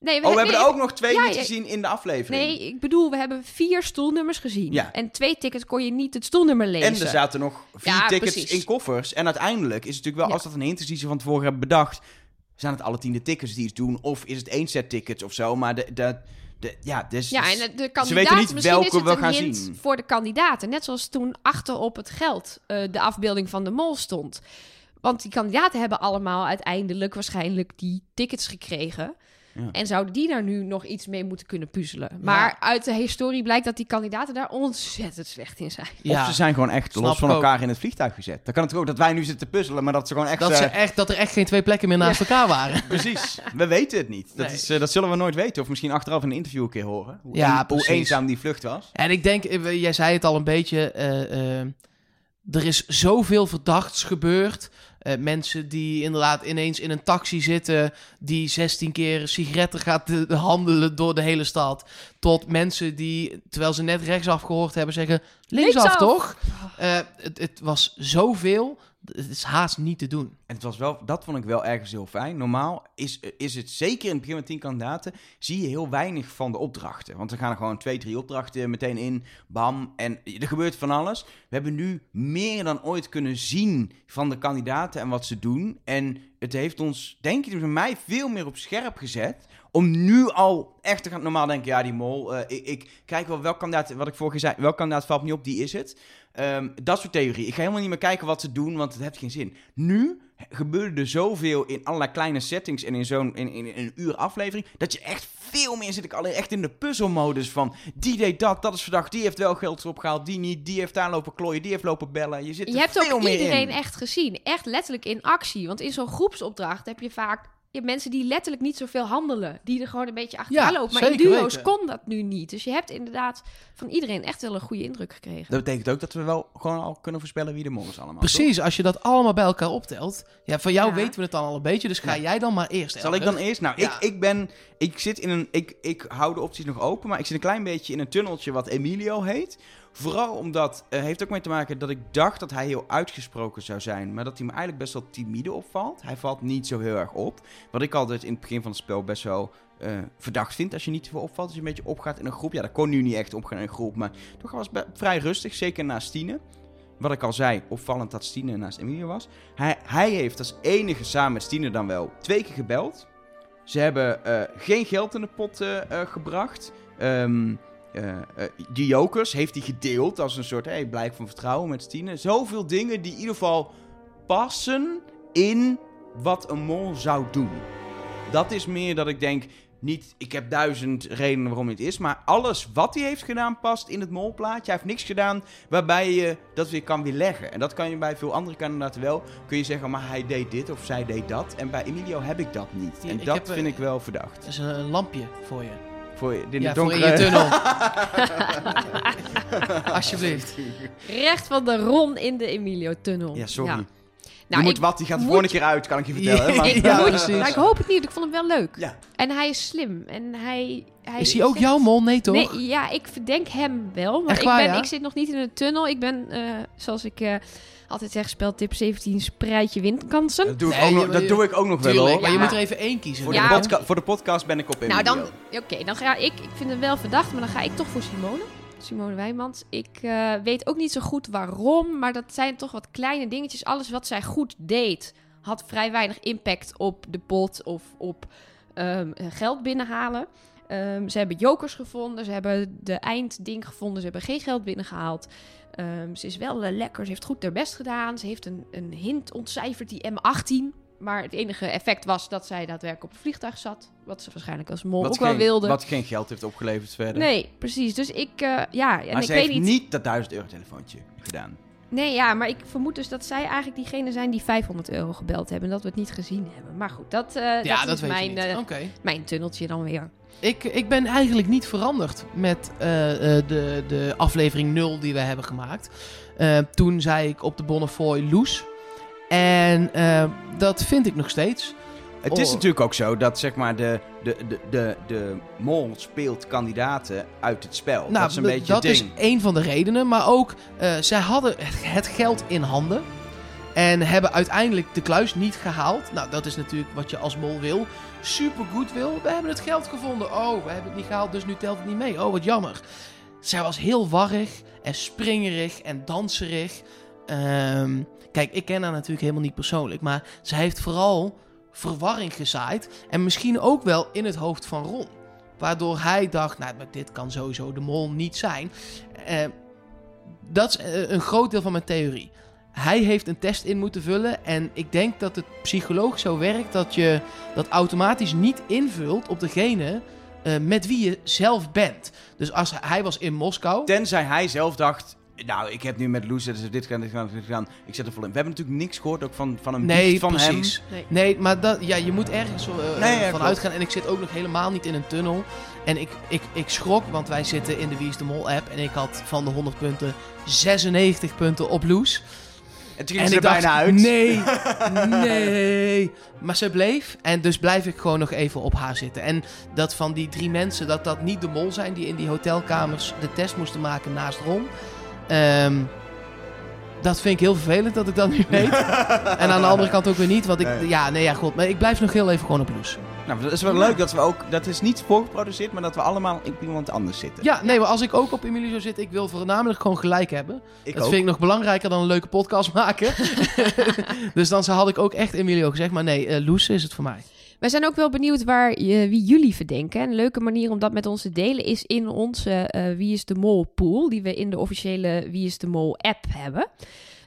Nee, Oh, we hebben nee, er ook nog twee Ja, niet gezien in de aflevering. Nee, ik bedoel, we hebben vier stoelnummers gezien. Ja. En twee tickets kon je niet het stoelnummer lezen. En er zaten nog vier Ja, tickets precies. in koffers. En uiteindelijk is het natuurlijk wel, als dat een hint is die ze van tevoren hebben bedacht, zijn het alle tien de tickets die iets doen. Of is het één set tickets of zo. Maar de, de, de, ja, dus, Ja, en de- de ze weten niet welke we gaan zien. voor de kandidaten. Net zoals toen achter op het geld eh, de afbeelding van de mol stond. Want die kandidaten hebben allemaal uiteindelijk waarschijnlijk die tickets gekregen. Ja. En zouden die daar nu nog iets mee moeten kunnen puzzelen. Maar uit de historie blijkt dat die kandidaten daar ontzettend slecht in zijn. Of ze zijn gewoon echt Snap los van ook. elkaar in het vliegtuig gezet. Dan kan het ook dat wij nu zitten te puzzelen, maar dat ze gewoon echt... Dat, eh, ze echt, dat er echt geen twee plekken meer naast elkaar waren. Precies. We weten het niet. Dat, Nee. is, eh, dat zullen we nooit weten. Of misschien achteraf in een interview een keer horen. Hoe, Ja, een- hoe eenzaam die vlucht was. En ik denk, eh, jij zei het al een beetje, eh, eh, er is zoveel verdachts gebeurd. Eh, mensen die inderdaad ineens in een taxi zitten, die 16 keer sigaretten gaat handelen door de hele stad. Tot mensen die, terwijl ze net rechtsaf gehoord hebben, zeggen linksaf, Linksaf. toch? Eh, het, het was zoveel, het is haast niet te doen. En het was wel, dat vond ik wel ergens heel fijn. Normaal is, is het zeker in het begin met tien kandidaten, zie je heel weinig van de opdrachten. Want er gaan er gewoon twee, drie opdrachten meteen in, bam, en er gebeurt van alles. We hebben nu meer dan ooit kunnen zien van de kandidaten en wat ze doen. En het heeft ons, denk ik, bij mij veel meer op scherp gezet. Om nu al echt te gaan normaal denken, ja, die mol. eh, ik, ik kijk wel welk kandidaat, wat ik vorige zei, welk kandidaat valt niet op, die is het. Ehm, dat soort theorie. Ik ga helemaal niet meer kijken wat ze doen, want het heeft geen zin. Nu gebeurde er zoveel in allerlei kleine settings en in zo'n in, in, in een uur aflevering, dat je echt veel meer zit ik alleen echt in de puzzelmodus van die deed dat, dat is verdacht, die heeft wel geld opgehaald, die niet, die heeft daar lopen klooien, die heeft lopen bellen. Je zit Je hebt veel ook meer iedereen in. echt gezien. Echt letterlijk in actie. Want in zo'n groepsopdracht heb je vaak je hebt mensen die letterlijk niet zoveel handelen. Die er gewoon een beetje achteraan Ja, lopen. Maar in duo's weten. kon dat nu niet. Dus je hebt inderdaad van iedereen echt wel een goede indruk gekregen. Dat betekent ook dat we wel gewoon al kunnen voorspellen wie de mol is allemaal. Precies, als je dat allemaal bij elkaar optelt. Ja, van jou Ja. weten we het dan al een beetje, dus ga Ja. jij dan maar eerst. Zal ik dan eerst? Nou, Ja. ik, ik ben. Ik zit in een. Ik, ik hou de opties nog open, maar ik zit een klein beetje in een tunneltje wat Emilio heet. Vooral omdat. Het heeft ook mee te maken dat ik dacht dat hij heel uitgesproken zou zijn. Maar dat hij me eigenlijk best wel timide opvalt. Hij valt niet zo heel erg op. Wat ik altijd in het begin van het spel best wel. eh, verdacht vind als je niet te veel opvalt. Als je een beetje opgaat in een groep. Ja, dat kon nu niet echt opgaan in een groep. Maar toch was het vrij rustig. Zeker naast Stine. Wat ik al zei, opvallend dat Stine naast Emilio was. Hij, hij heeft als enige samen met Stine dan wel twee keer gebeld. Ze hebben eh, geen geld in de pot gebracht. Ehm eh, eh, die jokers heeft hij gedeeld als een soort hey, blijk van vertrouwen met Stine. Zoveel dingen die in ieder geval passen in wat een mol zou doen. Dat is meer dat ik denk, niet, ik heb duizend redenen waarom het is, maar alles wat hij heeft gedaan past in het molplaatje. Hij heeft niks gedaan waarbij je dat weer kan weerleggen. En dat kan je bij veel andere kandidaten wel. Kun je zeggen, maar hij deed dit of zij deed dat. En bij Emilio heb ik dat niet. Ja, en dat heb, eh, vind ik wel verdacht. Dat is een lampje voor je. Voor je, in de ja, voor in donkere... je tunnel. Alsjeblieft. Recht van de Ron in de Emilio-tunnel. Ja, sorry. Nou, je moet wat, die gaat de moet- volgende keer uit, kan ik je vertellen. Ja, Maar- ik, Ja, moet- precies. maar ik hoop het niet. Ik vond hem wel leuk. ja. En hij is slim. En hij, hij Is hij ook zegt- jouw mol? Nee, toch? Nee, ja, ik verdenk hem wel. Maar Echt ik, waar, ben, ja? ik zit nog niet in een tunnel. Ik ben, eh, zoals ik eh, altijd zeg, speltip 17 spreidje windkansen. Dat, doe ik Nee, ook nog, je- dat doe ik ook nog wel hoor. maar je Ja. moet er even één kiezen. Voor, Ja. de podca- voor de podcast ben ik op Emilio. Nou, dan, oké, dan ga ik. Ik vind het wel verdacht, maar dan ga ik toch voor Simone. Simone Wijmans. Ik eh, weet ook niet zo goed waarom, maar dat zijn toch wat kleine dingetjes. Alles wat zij goed deed, had vrij weinig impact op de pot of op ehm, geld binnenhalen. Ehm, ze hebben jokers gevonden, ze hebben de eindding gevonden, ze hebben geen geld binnengehaald. Ehm, ze is wel eh, lekker, ze heeft goed haar best gedaan. Ze heeft een, een hint ontcijferd, die M18. maar het enige effect was dat zij daadwerkelijk op het vliegtuig zat. Wat ze waarschijnlijk als mol Wat ook wel wilde. Wat geen geld heeft opgeleverd verder. Nee, precies. Dus ik, eh, ja, en maar ik ze weet heeft niet. niet dat 1000 euro telefoontje gedaan. Nee, ja, maar ik vermoed dus dat zij eigenlijk diegene zijn die 500 euro gebeld hebben. En dat we het niet gezien hebben. Maar goed, dat, eh, ja, dat, dat is mijn, eh, mijn tunneltje dan weer. Ik, ik ben eigenlijk niet veranderd met eh, eh, de, de aflevering 0 die we hebben gemaakt. Eh, toen zei ik op de Bonnefoy Loes. En dat vind ik nog steeds. Het is Oh. natuurlijk ook zo dat zeg maar de, de, de, de, de mol speelt kandidaten uit het spel. Nou, dat is een beetje dat is een van de redenen. Maar ook, zij hadden het geld in handen. En hebben uiteindelijk de kluis niet gehaald. Nou, dat is natuurlijk wat je als mol wil. Super goed wil. We hebben het geld gevonden. Oh, we hebben het niet gehaald, dus nu telt het niet mee. Oh, wat jammer. Zij was heel warrig en springerig en danserig. Ehm, kijk, ik ken haar natuurlijk helemaal niet persoonlijk. Maar zij heeft vooral verwarring gezaaid. En misschien ook wel in het hoofd van Ron. Waardoor hij dacht, nou, dit kan sowieso de mol niet zijn. Eh, dat is eh, een groot deel van mijn theorie. Hij heeft een test in moeten vullen. En ik denk dat het psychologisch zo werkt dat je dat automatisch niet invult op degene eh, met wie je zelf bent. Dus als hij was in Moskou. Tenzij hij zelf dacht, nou, ik heb nu met Loes dus dit gedaan, dit gedaan, dit gedaan. Ik zet er vol in. We hebben natuurlijk niks gehoord ook van, van een Nee, van precies. hem. Nee. Nee, maar dat, ja, je moet ergens eh, Nee, ja, van uitgaan. En ik zit ook nog helemaal niet in een tunnel. En ik, ik, ik schrok, want wij zitten in de Wie is de Mol app. En ik had van de 100 punten 96 punten op Loes. En toen ging ze er dacht, bijna uit. nee, nee. Maar ze bleef. En dus blijf ik gewoon nog even op haar zitten. En dat van die drie mensen, dat dat niet de mol zijn die in die hotelkamers de test moesten maken naast Ron. Ehm, dat vind ik heel vervelend dat ik dat nu weet. en aan de andere kant ook weer niet. Want ik, Nee. ja, nee, ja, god. Maar ik blijf nog heel even gewoon op Loes. Nou, dat is wel leuk dat we ook, dat is niet voorgeproduceerd, maar dat we allemaal op iemand anders zitten. Ja, nee, maar als ik ook op Emilio zou zitten, ik wil voornamelijk gewoon gelijk hebben. ik dat ook. vind ik nog belangrijker dan een leuke podcast maken. dus dan had ik ook echt Emilio gezegd. Maar nee, eh, Loes is het voor mij. Wij zijn ook wel benieuwd waar je, wie jullie verdenken. Een leuke manier om dat met ons te delen is in onze eh, Wie is de Mol pool, die we in de officiële Wie is de Mol app hebben.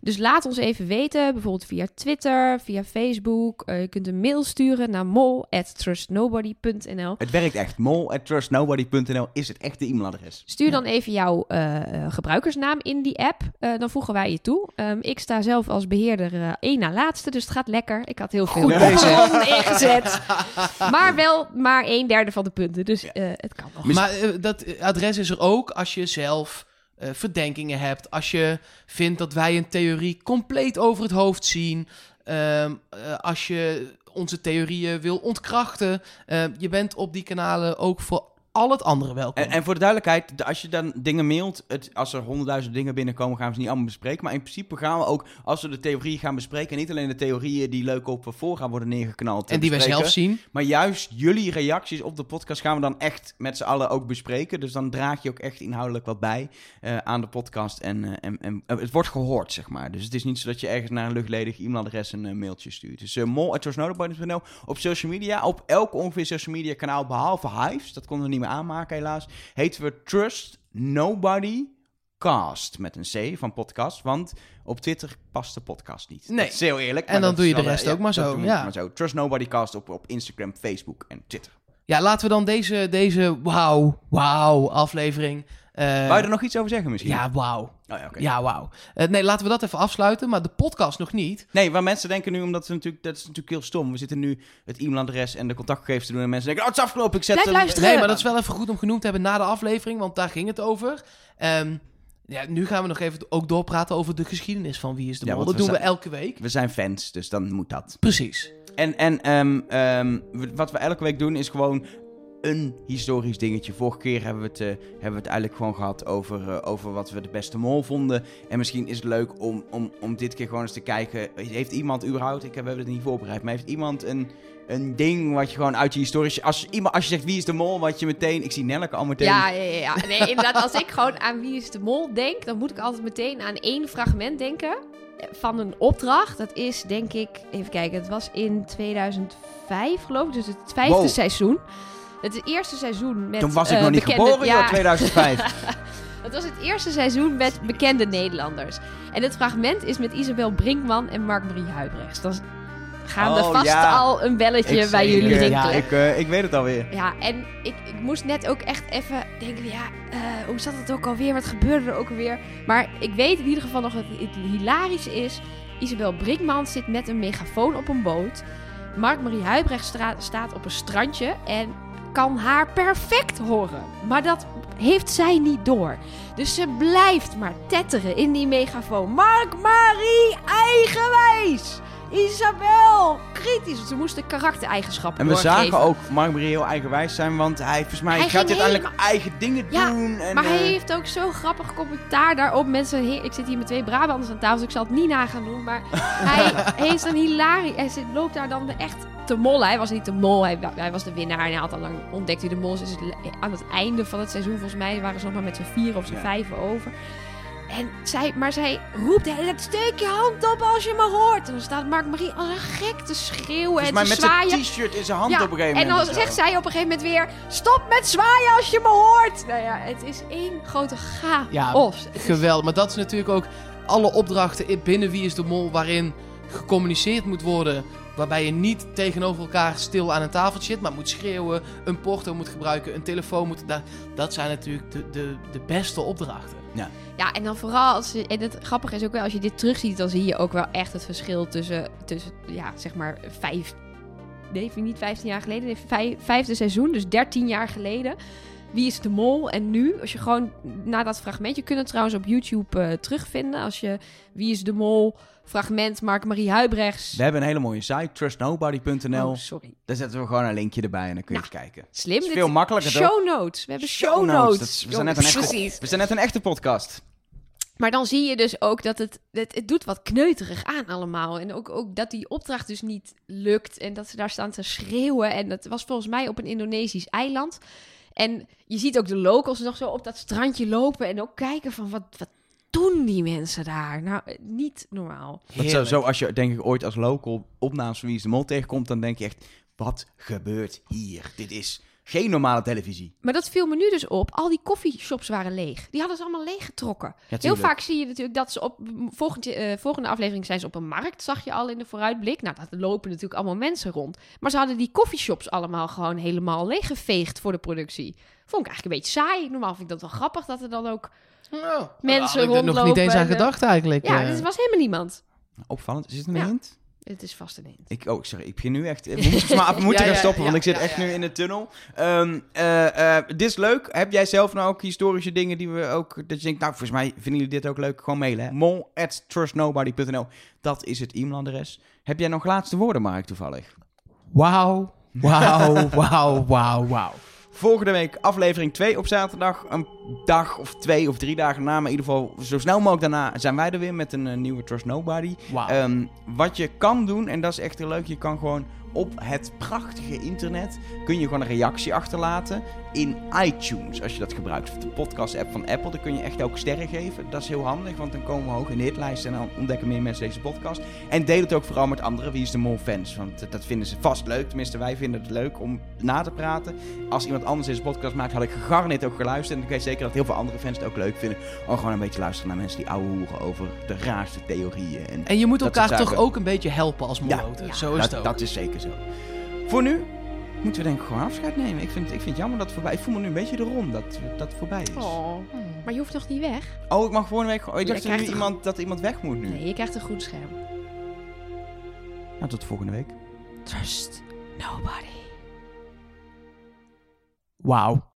Dus laat ons even weten, bijvoorbeeld via Twitter, via Facebook. Eh, je kunt een mail sturen naar mol@trustnobody.nl. Het werkt echt. mol@trustnobody.nl is het echte e-mailadres. Stuur dan even jouw eh, eh, gebruikersnaam in die app. Eh, dan voegen wij je toe. Ehm, ik sta zelf als beheerder eh, één na laatste, dus het gaat lekker. Ik had heel veel bron ingezet. maar wel maar een derde van de punten, dus eh, het kan nog. Maar dat adres is er ook als je zelf eh, verdenkingen hebt. Als je vindt dat wij een theorie compleet over het hoofd zien. Ehm, eh, als je onze theorieën wil ontkrachten. Eh, je bent op die kanalen ook voor al het andere welkom. En, en voor de duidelijkheid, de- als je dan dingen mailt, het, als er honderdduizend dingen binnenkomen, gaan we ze niet allemaal bespreken. Maar in principe gaan we ook, als we de theorie gaan bespreken, niet alleen de theorieën die leuk op voor gaan worden neergeknald. eh, en die wij zelf zien. Maar juist jullie reacties op de podcast gaan we dan echt met z'n allen ook bespreken. Dus dan draag je ook echt inhoudelijk wat bij eh, aan de podcast. En, eh, en, en eh, het wordt gehoord, zeg maar. Dus het is niet zo dat je ergens naar een luchtledig e-mailadres een eh, mailtje stuurt. Dus uh, mol.trustnodebuddies.nl op social media. Op elk ongeveer social media kanaal, behalve Hives, dat konden we niet meer aanmaken helaas, heten we Trust Nobody Cast met een C van podcast. Want op Twitter past de podcast niet. Nee. Dat is heel eerlijk. En dan doe je de rest ook maar zo, ja. maar zo. Trust Nobody Cast op, op Instagram, Facebook en Twitter. Ja, laten we dan deze, deze wauw, wauw aflevering... eh, Wou je er nog iets over zeggen misschien? ja, wauw. Oh, ja, oké. Ja, wauw. Eh, nee, laten we dat even afsluiten. Maar de podcast nog niet. Nee, waar mensen denken nu, omdat ze natuurlijk, dat is natuurlijk heel stom. We zitten nu het e-mailadres en de contactgegevens te doen. En mensen denken, oh, het is afgelopen, ik zet Blijf hem... luisteren. Nee, maar dat is wel even goed om genoemd te hebben na de aflevering, want daar ging het over. Ehm, ja, nu gaan we nog even ook doorpraten over de geschiedenis van Wie is de Mol. Dat we doen we elke week. We zijn fans, dus dan moet dat. Precies. En, en ehm, ehm, wat we elke week doen is gewoon een historisch dingetje. Vorige keer hebben we het, eh, hebben we het eigenlijk gewoon gehad over, eh, over wat we de beste mol vonden. En misschien is het leuk om, om, om dit keer gewoon eens te kijken. Heeft iemand überhaupt, ik heb, we hebben het niet voorbereid, maar heeft iemand een, een ding wat je gewoon uit je historische... Als, iemand, als je zegt wie is de mol, wat je meteen... Ik zie Nelleke al meteen... Ja, ja, ja. Nee, inderdaad, als ik gewoon aan Wie is de Mol denk, dan moet ik altijd meteen aan één fragment denken van een opdracht. Dat is, denk ik, even kijken, het was in 2005 geloof ik, dus het vijfde Wow. seizoen. Het eerste seizoen met Toen was ik eh, nog niet bekende- geboren, ja, joh, 2005. Het was het eerste seizoen met bekende Nederlanders. En het fragment is met Isabel Brinkman en Mark-Marie Huibrechts. Is gaan er Oh, vast ja. al een belletje Ik bij jullie Ja, rinkelen. Ik, eh, ik weet het alweer. Ja, en ik, ik moest net ook echt even denken, ja, eh, hoe zat het ook alweer? Wat gebeurde er ook alweer? Maar ik weet in ieder geval nog dat het hilarische is. Isabel Brinkman zit met een megafoon op een boot. Mark-Marie Huibrecht stra- staat op een strandje en kan haar perfect horen. Maar dat heeft zij niet door. Dus ze blijft maar tetteren in die megafoon. Mark-Marie, eigenwijs! Isabel, kritisch. Ze moesten karaktereigenschappen En we doorgeven. zagen ook Mark Marie heel eigenwijs zijn, want hij volgens mij Hij gaat uiteindelijk eigen dingen Ja, doen. En, Maar hij eh, heeft ook zo'n grappig commentaar daarop. Mensen, ik zit hier met twee Brabanders aan tafel, dus ik zal het niet na gaan doen. Maar hij heeft een hilarisch... Hij zit, loopt daar dan echt te mollen. Hij was niet de mol, hij, hij was de winnaar. En hij had al lang ontdekt wie de mol is. Dus aan het einde van het seizoen, volgens mij, waren ze nog maar met z'n vier of z'n Ja. vijven over. En zij, maar zij roept de hele tijd, steek je hand op als je me hoort. En dan staat Mark-Marie als een gek te schreeuwen en te met zwaaien. zijn t-shirt in zijn hand Ja, op een gegeven en moment. dan of zegt zij op een gegeven moment weer: Stop met zwaaien als je me hoort. Nou ja, het is één grote chaos. Ja, Het Geweldig. Maar dat is natuurlijk ook alle opdrachten in- binnen Wie is de Mol waarin gecommuniceerd moet worden. Waarbij je niet tegenover elkaar stil aan een tafeltje zit, maar moet schreeuwen, een porto moet gebruiken, een telefoon moet... Dat, dat zijn natuurlijk de, de, de beste opdrachten. Ja, en dan vooral als en het grappige is ook wel, als je dit terugziet, dan zie je ook wel echt het verschil tussen, tussen ja, zeg maar, vijf, nee, niet 15 jaar geleden, nee, vijf, vijfde seizoen, dus 13 jaar geleden. Wie is de mol? En nu, als je gewoon naar dat fragment, je kunt het trouwens op YouTube eh, terugvinden. Als je Wie is de mol, fragment Mark-Marie Huibrechts. We hebben een hele mooie site, trustnobody.nl. Oh, sorry. Daar zetten we gewoon een linkje erbij en dan kun je Nou, eens kijken. Slim. Het is veel makkelijker? Show notes. We hebben show, notes. Is- we, zijn net een echte, Precies. we zijn net een echte podcast. Maar dan zie je dus ook dat het, het, het doet wat kneuterig aan allemaal. En ook, ook dat die opdracht dus niet lukt. En dat ze daar staan te schreeuwen. En dat was volgens mij op een Indonesisch eiland. En je ziet ook de locals nog zo op dat strandje lopen. En ook kijken van wat, wat doen die mensen daar? Nou, eh, niet normaal. Dat zo, zo als je denk ik ooit als local opnames van Wie is de Mol tegenkomt, dan denk je echt, wat gebeurt hier? Dit is geen normale televisie. Maar dat viel me nu dus op. Al die koffieshops waren leeg. Die hadden ze allemaal leeggetrokken. Ja, Heel vaak zie je natuurlijk dat ze op volgende, eh, volgende aflevering zijn ze op een markt, zag je al in de vooruitblik. Nou, daar lopen natuurlijk allemaal mensen rond. Maar ze hadden die koffieshops allemaal gewoon helemaal leeggeveegd voor de productie. Vond ik eigenlijk een beetje saai. Normaal vind ik dat wel grappig dat er dan ook. Nou, Mensen ik er nog niet rondlopen eens aan eh, gedacht eigenlijk. Ja, eh. er was helemaal niemand. Opvallend. Is het een Ja. hint? Het is vast een hint. Ik, oh, sorry, ik begin nu echt... We moeten, maar, we moeten Ja, gaan stoppen, ja, want ik zit ja, echt ja, nu in de tunnel. Ehm, eh, eh, dit is leuk. Heb jij zelf nou ook historische dingen die we ook... Dat je denkt, nou, volgens mij vinden jullie dit ook leuk. Gewoon mailen, hè. mol at trustnobody.nl Dat is het e-mailadres. Heb jij nog laatste woorden, Mark, toevallig? Wauw, wauw, wauw, wauw, wauw. Volgende week aflevering 2 op zaterdag. Een dag of twee of drie dagen na. Maar in ieder geval zo snel mogelijk daarna zijn wij er weer met een eh, nieuwe Trust Nobody. Wauw. Ehm, wat je kan doen, en dat is echt heel leuk, je kan gewoon op het prachtige internet kun je gewoon een reactie achterlaten in iTunes. Als je dat gebruikt, de podcast-app van Apple, dan kun je echt ook sterren geven. Dat is heel handig, want dan komen we hoog in de hitlijst en dan ontdekken meer mensen deze podcast. En deel het ook vooral met anderen, wie is de mol fans, want dat- dat vinden ze vast leuk. Tenminste, wij vinden het leuk om na te praten. Als iemand anders deze podcast maakt, had ik gegarandeerd ook geluisterd. En ik weet zeker dat heel veel andere fans het ook leuk vinden. Om gewoon een beetje luisteren naar mensen die ouwe hoeren over de raarste theorieën. En En je moet elkaar toch ook een beetje helpen als moloten. Ja. Zo is het ook. dat is zeker zo. Voor nu moeten we denk ik gewoon afscheid nemen. Ik vind, ik vind het jammer dat het voorbij... Ik voel me nu een beetje erom dat, dat het voorbij is. Oh, Oh. Maar je hoeft toch niet weg? ik mag volgende week... gewoon- Oh, ik Je dacht dat, nu iemand, dat iemand weg moet nu. Nee, je krijgt een goed scherm. Nou, tot volgende week. Trust nobody. Wauw.